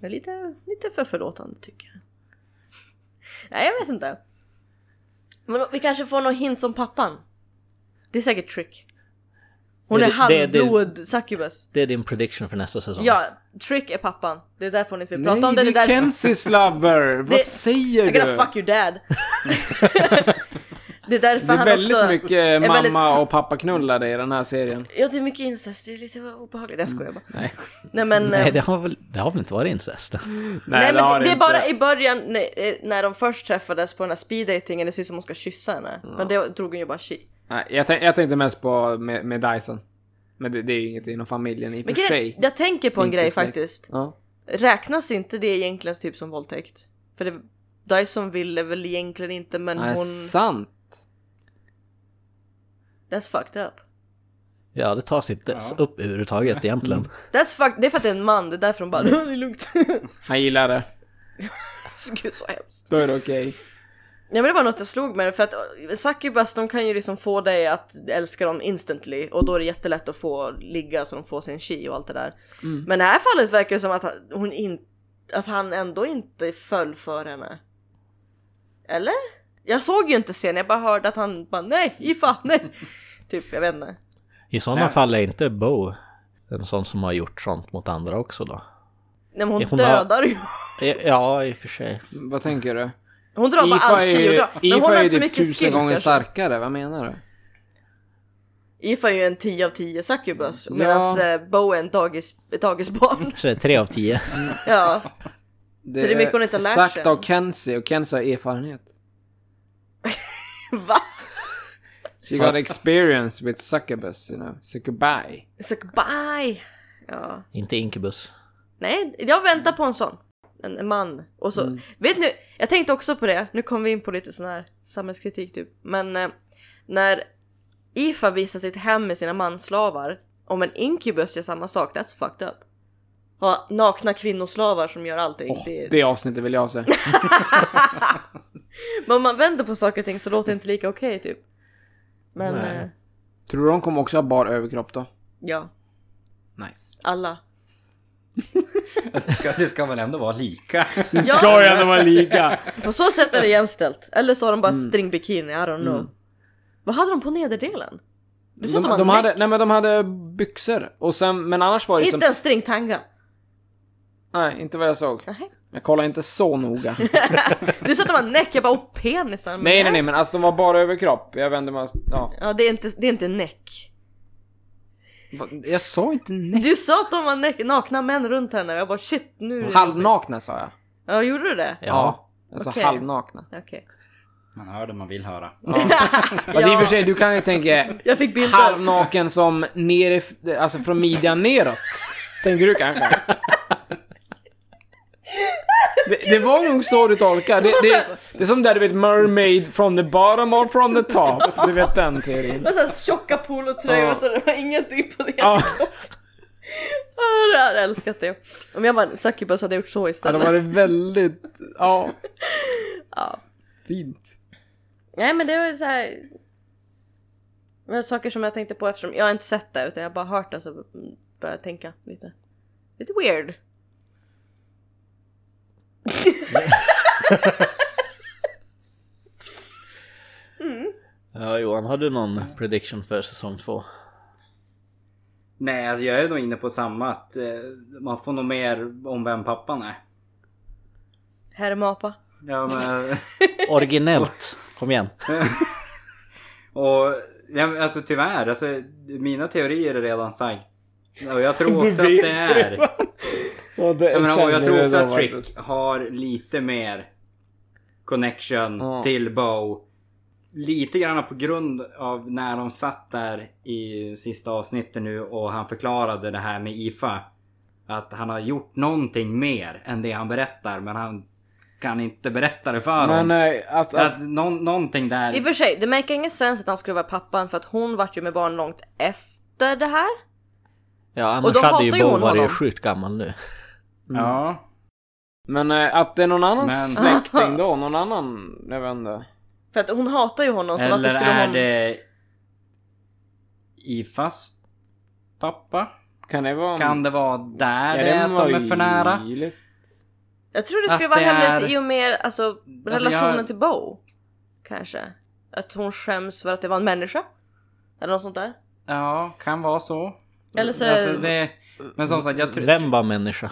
Det är lite, lite för förlåtande tycker jag. Nej jag vet inte. Men vi kanske får någon hint om pappan. Det är säkert trick. Hon Det- är halvblod succubus. Det är din prediction för nästa säsong. Ja, Trick är pappan. Det är därför hon inte vill prata Nej, om det. det Det är. Kenzies lover! (laughs) Vad säger I'm du? gonna fuck your dad. (laughs) (laughs) det är därför Det är han väldigt också... mycket är mamma väldigt- och pappa knullade i den här serien. Ja, det är mycket incest. Det är lite obehagligt. Jag skojar bara. Nej, Nej men... Nej, eh, det har väl, det har väl inte varit incest? Nej, har men det, det är inte. bara i början när, eh, när de först träffades på den här speeddatingen, det ser ut som hon ska kyssa henne. Men det drog hon ju bara shit. Nej, jag, tänk, jag tänkte mest på med, med Dyson. Men det, det är ju inget inom familjen i och Men för grej, sig. jag tänker på en Inte grej släkt. faktiskt. Ja. Räknas inte det egentligen typ som våldtäkt? För det, Dyson ville väl egentligen inte men Nej, hon... sant. That's fucked up. Ja, det tas inte upp överhuvudtaget egentligen. (laughs) That's fucked... Det är för att det är en man, det är därför de bara (laughs) det är lugnt. (laughs) Han gillar det. Gud så hemskt. Då är det okej. Ja men det var något jag slog med för att eh, succubus de kan ju liksom få dig att älska dem instantly och då är det jättelätt att få ligga så de får sin chi och allt det där. Men i det här fallet verkar det som att han- hon in, att han ändå inte föll för henne. Eller? Jag såg ju inte scenen, jag bara hörde att han bara nej, Ifa, nej. Typ, jag vet inte. I sådana fall är inte Bo en sån som har gjort sånt mot andra också då? Nej men hon, Hon har- dödar ju. Ja, i och för sig. Vad tänker du? Hon drar bara all chi och drar. Men hon Ifa har är ju inte så typ mycket tusen skills gånger kanske. starkare, vad menar du? Ifa är ju en 10 av 10 succubus Ja. medan eh, Bo är en dagis, ett dagisbarn. Så det är tre av tio. Det ja. Så det är mycket hon inte har lärt sagt sig. av Kenzie och Kenzie har erfarenhet. (laughs) Va? She got experience with succubus, you know. Succubi. Bye! Ja. Inte Incubus. Nej, jag väntar på en sån. En, en man. Och så, vet ni, jag tänkte också på det, nu kommer vi in på lite sån här samhällskritik typ. Men eh, när Ifa visar sitt hem med sina manslavar, om en inkubus gör samma sak, that's fucked up. Ha nakna kvinnoslavar som gör allting. Åh, det, det avsnittet vill jag se. (laughs) Men om man vänder på saker och ting så låter det inte lika okej typ. Men eh, Tror du de kommer också ha bar överkropp då? ja, Nice. alla. (laughs) Det ska, det ska väl ändå vara lika? (laughs) Det Ja. ska ju ändå vara lika. På så sätt är det jämställt. Eller så har de bara Mm. stringbikini, I don't know. Vad hade de på nederdelen? Du sa De, att de, de, hade, nej men de hade byxor. Och sen, men annars var det Inte som... en stringtanga. Nej, inte vad jag såg. Nähä. Jag kollar inte så noga. (laughs) Du sa att de var näck, jag bara åh penisar. Men nej, nej, nej, men alltså de var bara överkropp. Jag vände mig... Ja. Ja det är inte, det är inte näck. Va- Jag sa inte nej. Du sa att de var näck, nakna män runt henne och jag bara shit nu Halvnakna sa jag. Ja gjorde du det? Ja. Jag sa Okej. halvnakna. Okej. Man hör det man vill höra. Alltså (laughs) i och för sig, du kan ju tänka Jag fick bilder. halvnaken som nere, alltså från midjan neråt. Tänker du kanske? Det, det var nog så du tolkade. Det, det, det är som där du vet mermaid from the bottom or from the top. Du vet den teorin. Med såhär tjocka polotröjor Ja. och så det var ingenting på det. Ja, Ah, jag hade älskat det. Om jag var en succubus hade jag gjort så ja, det istället. var väldigt, ja, Ja. fint. Nej men det var så här. Var saker som jag tänkte på eftersom jag har inte sett det utan jag har bara hört det så började jag tänka lite. Lite weird. Ja, Johan, har du någon prediction för säsong två? Nej, alltså jag är nog inne på samma. Att eh, man får nog mer om vem pappan är. Herr Mapa. Ja, men, (laughs) Originellt! Kom igen. (laughs) och ja, alltså tyvärr, alltså, mina teorier är redan sagt. Och jag tror också att det är... Ja, det Jag, menar, och jag tror också så att Trick faktiskt. har lite mer connection Ja. till Bo. Lite grann på grund av när de satt där i sista avsnittet nu och han förklarade det här med IFA. Att han har gjort någonting mer än det han berättar men han kan inte berätta det för dem. nej, att, att, Att någon, någonting där... I och för sig, det make ingen sens att han skulle vara pappan för att hon vart ju med barn långt efter det här. Ja, annars då hade ju Bo varit honom. sjukt gammal nu. Ja. men eh, att det är någon annan Men- släkting då, någon annan, jag vet inte. För att hon hatar ju honom så varför Eller skulle är hon... det IFAs pappa? Kan det vara... Kan det vara där Ja, det är att de är för nära? möjligt. Jag tror det skulle Att vara det hemligt är- i och med alltså, relationen jag- till Bo. Kanske. Att hon skäms för att det var en människa. Eller något sånt där. Ja, kan vara så. Eller så är Alltså, det det... Men som sagt, jag tror... Vem var människa?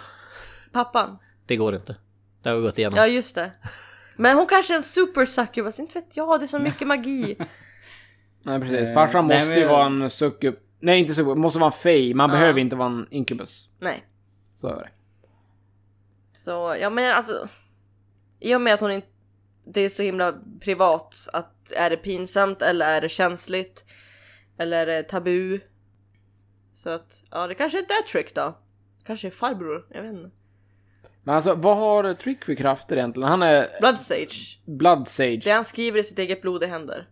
Pappan. Det går inte. Det har vi gått igenom. Ja just det. Men hon kanske är en super succubus, inte vet jag, det är så mycket (laughs) magi. Nej precis. Eh, Farsan nej, måste men- ju vara en succub. Nej inte succub, måste vara en fej. Man Ja. behöver inte vara en inkubus. Nej. Så är det. Så, ja men alltså. I och med att hon inte... Det är så himla privat att är det pinsamt eller är det känsligt? Eller är det tabu? Så att, ja det kanske inte är Trick då. Kanske är farbror, jag vet inte. Men alltså vad har Trick för krafter egentligen? Han är Blood Sage. Blood Sage. Det han skriver i sitt eget blod i händer.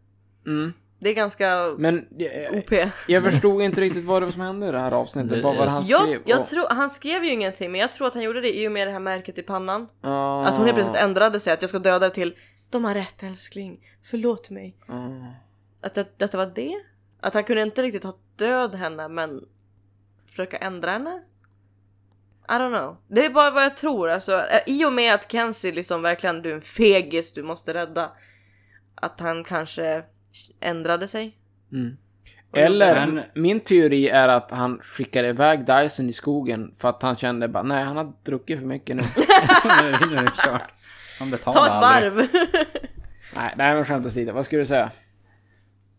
Mm. Det är ganska Men jag, OP. jag förstod inte riktigt vad det var som hände i det här avsnittet. Det- Vad han Jag, skrev? jag Och- tror, han skrev ju ingenting men jag tror att han gjorde det i och med det här märket i pannan. Ah. Att hon helt plötsligt ändrade sig, att jag ska döda dig till De har rätt älskling, förlåt mig. Ah. Att det, detta var det? Att han kunde inte riktigt ha död henne men försöka ändra henne? I don't know. Det är bara vad jag tror. Alltså, eh, I och med att Kenzie liksom verkligen, du är en fegis du måste rädda. Att han kanske ändrade sig. Mm. Eller Men- min teori är att han skickade iväg Dyson i skogen för att han kände bara nej han har druckit för mycket nu. (laughs) (laughs) nu är det kört. Han betalar Ta ett aldrig. varv! (laughs) nej, nej men skämt åsido. Vad skulle du säga?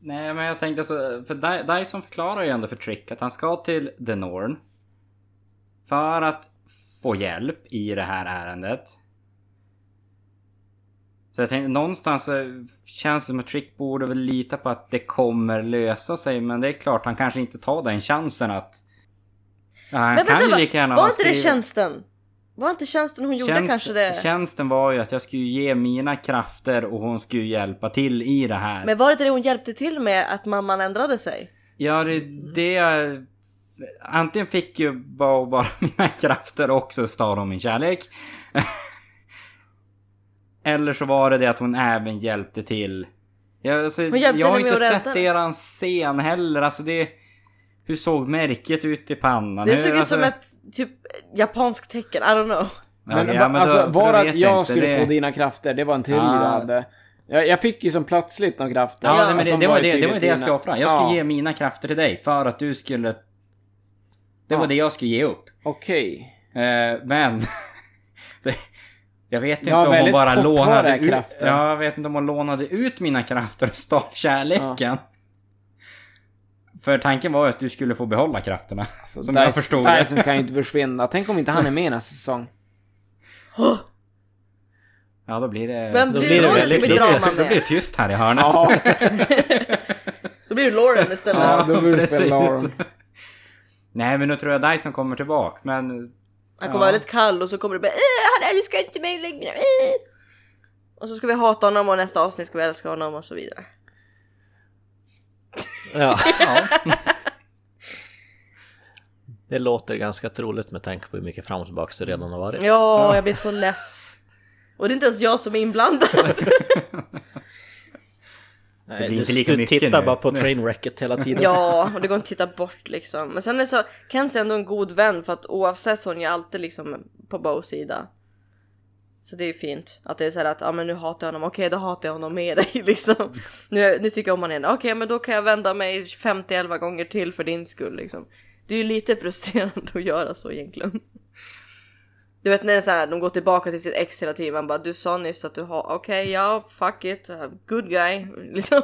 Nej men jag tänkte så, för Dy- Dyson förklarar ju ändå för Trick att han ska till The Norn. För att få hjälp i det här ärendet. Så jag tänkte någonstans känns det som att Trick borde väl lita på att det kommer lösa sig. Men det är klart han kanske inte tar den chansen att... Ja, han Men kan vänta, ju lika gärna var inte det tjänsten? Var inte tjänsten hon gjorde Tjänst- kanske det? Tjänsten var ju att jag skulle ge mina krafter och hon skulle hjälpa till i det här. Men var det inte det hon hjälpte till med att mamman ändrade sig? Ja, det är det jag... Antingen fick ju bara, bara (laughs) mina krafter och också stal de min kärlek. (laughs) Eller så var det det att hon även hjälpte till. Jag, alltså, Hon hjälpte jag har inte sett eran scen heller. Alltså det... Hur såg märket ut i pannan? Det Hur- såg ut alltså, som ett typ japanskt tecken, I don't know. Men, ja, men alltså, då- då att jag inte. skulle Det- få dina krafter, det var en teori Ah. du hade. Jag, jag fick ju som plötsligt några krafter. Ja, Ja, men det, det, var ju det, det var det jag skulle offra. Jag skulle Ja, ge mina krafter till dig för att du skulle... Det var det jag skulle ge upp. Okej. Eh, men... (laughs) det, jag vet inte Ja, om hon väldigt bara kortvariga lånade ut... krafter. Ja, jag vet inte om hon lånade ut mina krafter och stal kärleken. För tanken var ju att du skulle få behålla krafterna. Så (laughs) som jag Dyson- förstod det. Dyson kan ju inte försvinna. Tänk om inte han är med nästa säsong. Ja, då blir det... Vem Då blir blir det det väldigt- som då, blir blir det, draman då blir det med? tyst här i hörnet. Ja, (laughs) Då blir det Lauren istället. ja då borde du precis. spela Lauren. Nej, men nu tror jag Dyson kommer tillbaka. Men... Han kommer Ja. vara väldigt kall och så kommer det bara "Äh, han älskar inte mig längre. äh." Och så ska vi hata honom och nästa avsnitt ska vi älska honom och så vidare. Ja. (laughs) Ja. (laughs) Det låter ganska troligt med tanke på hur mycket fram och tillbaka det redan har varit. Ja, jag blir så less. Och det är inte ens jag som är inblandad. (laughs) Nej, Det blir du, inte lika du mycket tittar nu. bara på trainwrecket hela tiden. ja, och det går inte att titta bort liksom. Men sen är så, Kenzie är ändå en god vän för att oavsett så är hon ju alltid liksom på Bows sida. Så det är ju fint att det är så här att ja men nu hatar jag honom, okej då hatar jag honom med dig (laughs) liksom. Nu, nu tycker jag om honom igen, okej men då kan jag vända mig 50-11 gånger till för din skull liksom. Det är ju lite frustrerande (laughs) att göra så egentligen. Du vet när så här, de går tillbaka till sitt ex hela tiden, man bara du sa nyss att du har, okej ja fuck it, good guy (laughs) liksom.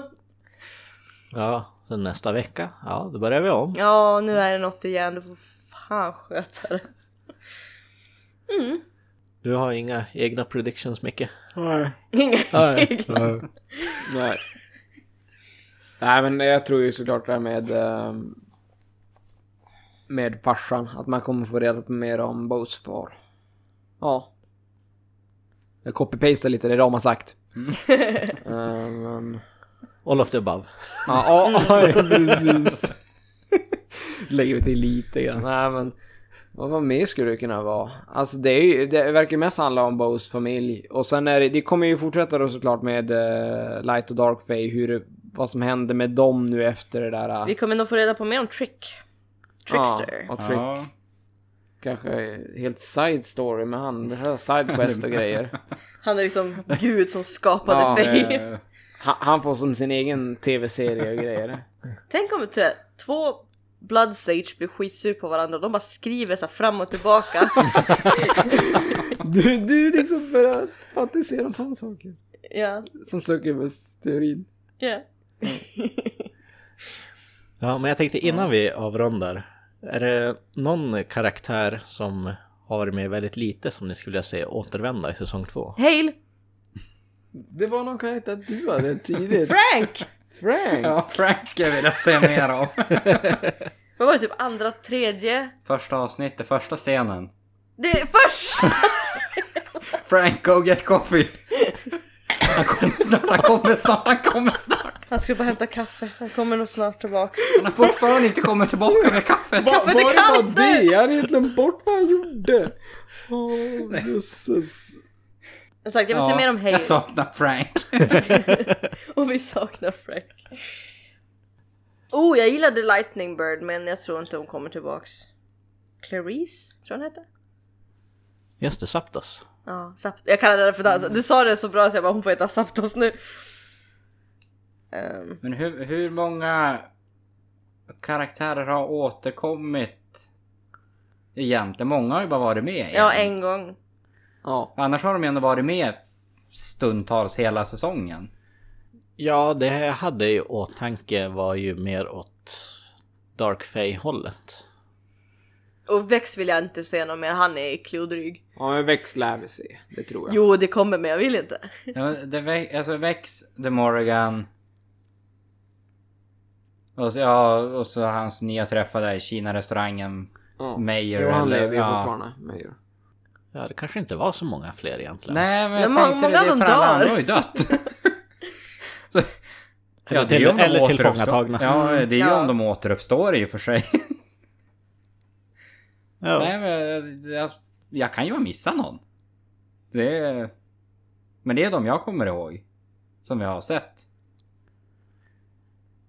Ja, sen nästa vecka, ja då börjar vi om. Ja nu är det något igen, du får fan sköta det. Du har inga egna predictions Micke? Inga (laughs) Nej. egna. Nej. Nej men jag tror ju såklart det här med ehm, med farsan, att man kommer få reda på mer om Bows far. Ja. Jag copy-pastar lite, det är de har sagt. (laughs) Ehm, men... All of the above. Ja, (laughs) ja, precis. Lägger vi till lite grann. Nej men. Vad vad mer skulle det kunna vara? Alltså det, är ju, det verkar mest handla om Bows familj. Och sen är det, det kommer ju fortsätta då såklart med eh, Light och Dark Fae, hur det, vad som händer med dem nu efter det där. eh, Vi kommer nog få reda på mer om Trick. Trickster. Ja, och Trick. Ja. Kanske helt side story med han, (laughs) det här side quest och grejer. Han är liksom gud som skapade Ja, Faye. Eh, Han, han får som sin egen tv-serie och grejer. Tänk om, ty- två Blood Sage blir skitsur på varandra och de bara skriver så här fram och tillbaka. (laughs) Du, du liksom börjar fantisera om sådana saker. ja, Som söker-teorin. ja. Ja, men jag tänkte innan vi avrundar. Är det någon karaktär som har varit med väldigt lite som ni skulle vilja se återvända i säsong två? Hail! Det var någon karaktär du hade tidigt. Frank! Frank! Ja, Frank ska jag vilja säga mer om. (laughs) Vad var det typ andra, tredje? Första avsnittet, första scenen. Det är först! (laughs) Frank, go get coffee! Han kommer snart, han kommer snart, han kommer snart! Han skulle bara hämta kaffe, han kommer nog snart tillbaka. Han har fortfarande inte kommit tillbaka med kaffet. Kaffet är var kallt det nu! bara det? Jag hade helt glömt bort vad han gjorde. Åh, jösses. Som sagt, jag vill se mer om Hail. jag saknar Frank. (laughs) Och vi saknar Frank. Oh, jag gillade Lightning Bird men jag tror inte hon kommer tillbaks. Clarice, tror jag hon hette? Just det, Saptos. Ja, Sapt- jag kallade det för det. Du sa det så bra så jag bara hon får heta Saptos nu. Ehm, Men hur, hur många karaktärer har återkommit? Egentligen, många har ju bara varit med. ja, igen. en gång. Ja. Annars har de ju ändå varit med stundtals hela säsongen. Ja, det jag hade i åtanke var ju mer åt Dark Fae-hållet. Och Vex vill jag inte se någon mer, han är klodryg. Ja, men Vex lär vi se. Det tror jag. Jo, det kommer men jag vill inte. Ja, men det, Ve- alltså Vex, The Morrigan. Och så, ja, och så hans nya träffar där i Kina-restaurangen. Ja. Mayor Jo, han lever ju ja. fortfarande. Mayor. Ja, det kanske inte var så många fler egentligen. Nej men jag Men tänkte många det, av för dem alla dör. andra har ju dött. Så- (laughs) Eller det är ju om de eller återuppstår-. Ja, det är ju Ja. om de återuppstår i och för sig. (laughs) Ja. Nej men jag, jag kan ju ha missat någon. Det är... Men det är de jag kommer ihåg. Som jag har sett.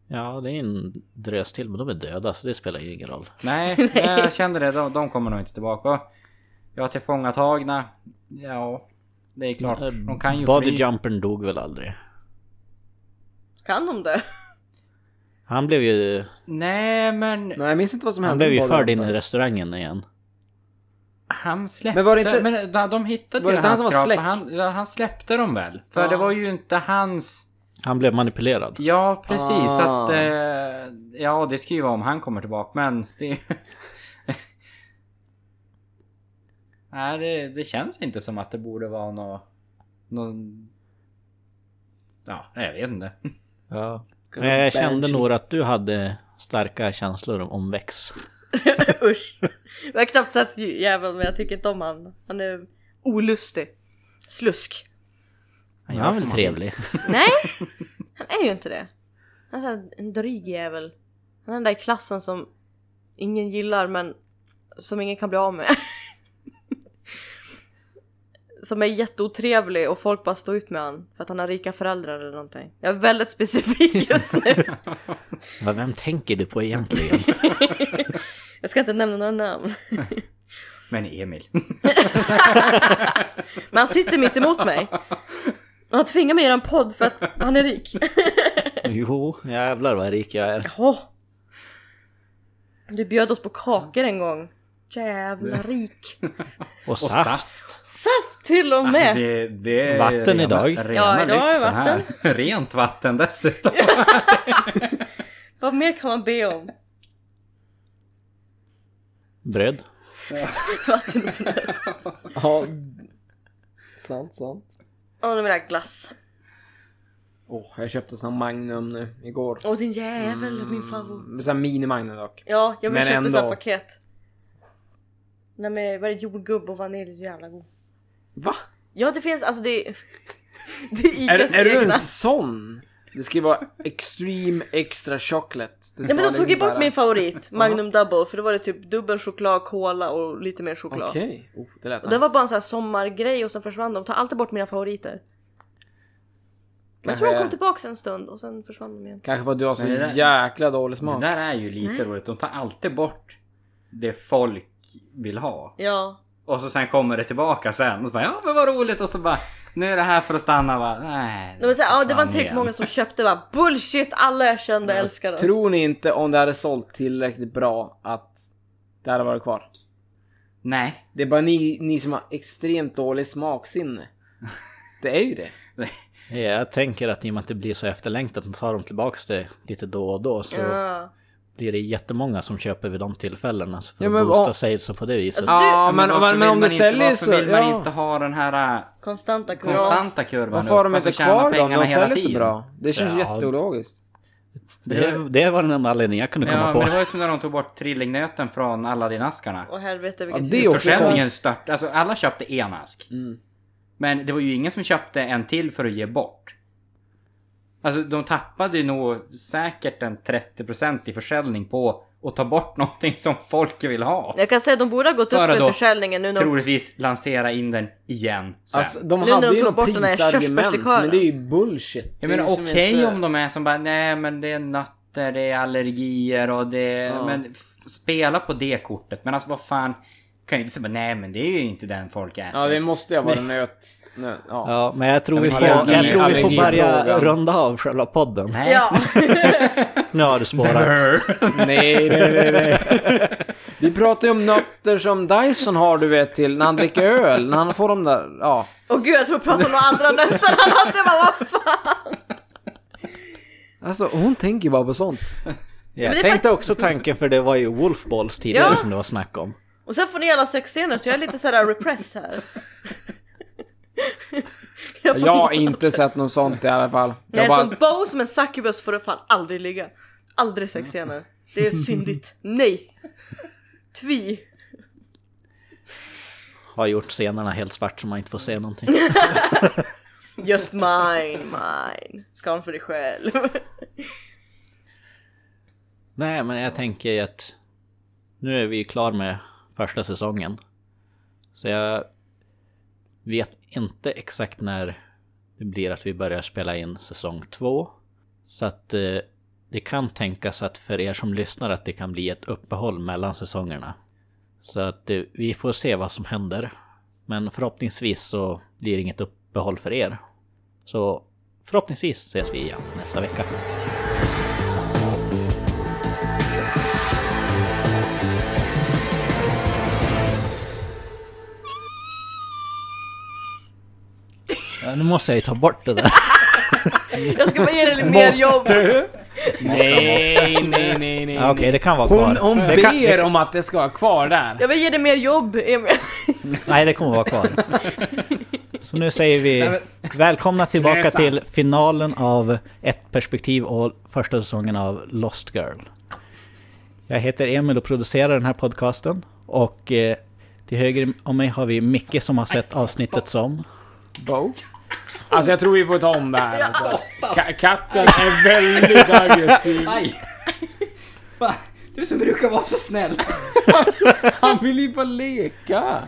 ja, det är en drös till, men de är döda så det spelar ju ingen roll. Nej, (laughs) nej, jag kände det. De, de kommer nog inte tillbaka. Jag tillfångatagna. Ja, det är klart. De kan ju Body fly. Jumpern dog väl aldrig. Kan de det? Han blev ju, Nej, men Nej, jag minns inte vad som han hände. blev ju med förd in i restaurangen igen. han släppte... Men var det inte- Men de, de hittade Var ju det inte han hans som var släkt? Han, ja, han släppte dem väl? För Ja. det var ju inte hans... Han blev manipulerad. Ja, precis. Ah. Att... Eh, ja, det ska ju vara om han kommer tillbaka, men det... (laughs) Nej, det, det känns inte som att det borde vara nå någon... Ja, jag vet inte. Ja. Men jag kände nog att du hade starka känslor om- Vex. (laughs) Usch. Jag har knappt sett jäveln men jag tycker inte om han. Han är olustig. Slusk. Han är väl trevlig. Nej! (laughs) Han är ju inte det. Han är en dryg jävel. Han är den där i klassen som ingen gillar men som ingen kan bli av med. Som är jätteotrevlig och folk bara står ut med han för att han har rika föräldrar eller någonting. Jag är väldigt specifik just nu. (laughs) Men vem tänker du på egentligen? (laughs) Jag ska inte nämna några namn. (laughs) Men Emil. Men han sitter mitt emot mig. Och han tvingar mig att göra en podd för att han är rik. jo, jävlar vad rik jag är. Åh! Du bjöd oss på kakor en gång. Jävla rik. Och Och saft. Saft. Till och med! Alltså det, det är Vatten rena, idag. Rena Ja, idag är vatten. här. (laughs) Rent vatten dessutom. (laughs) Vad mer kan man be om? Bröd. Ja. Sant, sant. Åh, nu vill jag glass. Åh, jag köpte sån Magnum nu igår. Åh din jävel, min favorit. Sån mini-Magnum dock. Ja, jag vill Men köpa ändå. sånt paket. Nej men vad är det, jordgubb och vanilj, jävla god. Va? Ja det finns, alltså det är... (laughs) Det är Är, är du en sån? Det ska ju vara extreme extra chocolate. Det Ja men de tog ju liksom bort min favorit, (laughs) Magnum Double, för då var det typ dubbel choklad, cola och lite mer choklad. Okej. Oh, det lät Och det var nice. bara en sån här sommargrej och sen försvann de. De tar alltid bort mina favoriter. Men jag tror de Kanske- kom tillbaka en stund och sen försvann de igen. Kanske för att du har så det där- jäkla dålig Det smak. där är ju lite roligt. De tar alltid bort det folk vill ha. Ja. Och så sen kommer det tillbaka sen. Och så bara ja men vad roligt. Och så bara Nu är det här för att stanna va? Nej. Det var, så här, ja, det var inte tillräckligt igen. många som köpte va? Bullshit! Alla jag kände älskar den. Tror ni inte om det hade sålt tillräckligt bra att det hade varit kvar? Nej. Det är bara ni, ni som har extremt dålig smaksinne. (laughs) Det är ju det. Ja, Jag tänker att i och med att det blir så efterlängtat, tar de tillbaks det lite då och då så Ja. Blir det jättemånga som köper vid de tillfällena. Så för Ja, att men boosta vad- salesen på det viset. Alltså, Ja, Men, men, varför men, men vill om man det inte, säljer varför så... vill man Ja. inte ha den här äh, Konstanta kurvan. konstanta kurvan Varför har de inte kvar dem? pengarna De hela säljer så bra. Det känns Ja. jätteologiskt. Det, det var den enda anledningen jag kunde komma Ja, på. men det var ju som när de tog bort trillingnöten från Aladdin-askarna. Åh helvete Ja, vilket det är hus. också Försäljningen stört. Alltså alla köpte en ask. Mm. Men det var ju ingen som köpte en till för att ge bort. Alltså de tappade ju nog säkert en 30% i försäljning på att ta bort (laughs) någonting som folk vill ha. Jag kan säga att de borde ha gått För upp i försäljningen nu när Troligtvis lansera in den igen sen. Alltså, de Nu när hade de ju tog något bort den här prisargument, men det är ju bullshit. jag menar ju som okej inte- om de är som bara nej men det är nötter, det är allergier och det Ja. Men spela på det kortet. Men alltså vad fan. Kan ju inte säga bara, nej men det är ju inte den folk äter. Ja, det måste vara nöt... nöt ja. Ja, men jag tror vi får, jag tror vi får börja runda av själva podden. Nej. Ja. (laughs) Nu har du spårat. Nej, nej, nej, nej. Vi pratar ju om nötter som Dyson har, du vet, till när han dricker öl. När han får de där, ja. Åh gud jag tror jag pratade om några andra nötter han hade. Bara, vad fan? Alltså, hon tänker bara på sånt. Jag det är tänkte också tanken för det var ju Wolfballs tidigare Ja. som det var snack om. Och sen får ni alla sexscener så jag är lite sådär repressed här. (laughs) jag får Jag har inte sett något sånt i alla fall. Jag Nej, bara, som Bo som en succubus får du fan aldrig ligga. Aldrig sexscener. Det är syndigt. Nej. Tvi. Har gjort scenerna helt svart så man inte får se någonting. (laughs) Just mine, mine. Skål för dig själv. Nej, men jag tänker att nu är vi ju klar med första säsongen. Så jag vet inte exakt när det blir att vi börjar spela in säsong två. Så att eh, det kan tänkas att för er som lyssnar att det kan bli ett uppehåll mellan säsongerna. Så att eh, vi får se vad som händer. Men förhoppningsvis så blir det inget uppehåll för er. Så förhoppningsvis ses vi igen nästa vecka. Ja, nu måste jag ju ta bort det där. (laughs) Jag ska bara ge dig lite mer jobb. du? Nej, nej, nej, nej. Okej, det kan vara kvar. Hon, hon kan, ber om att det ska vara kvar där. Jag vill ge dig mer jobb, Emil. (laughs) Nej, det kommer vara kvar. Så nu säger vi välkomna tillbaka till finalen av Ett perspektiv och första säsongen av Lost Girl. Jag heter Emil och producerar den här podcasten. Och eh, till höger om mig har vi Micke som har sett avsnittet som... Bo? Alltså jag tror vi får ta om det här. Alltså. Ka- katten är väldigt aggressiv. Aj! Fan, du som brukar vara så snäll. Han vill ju bara leka.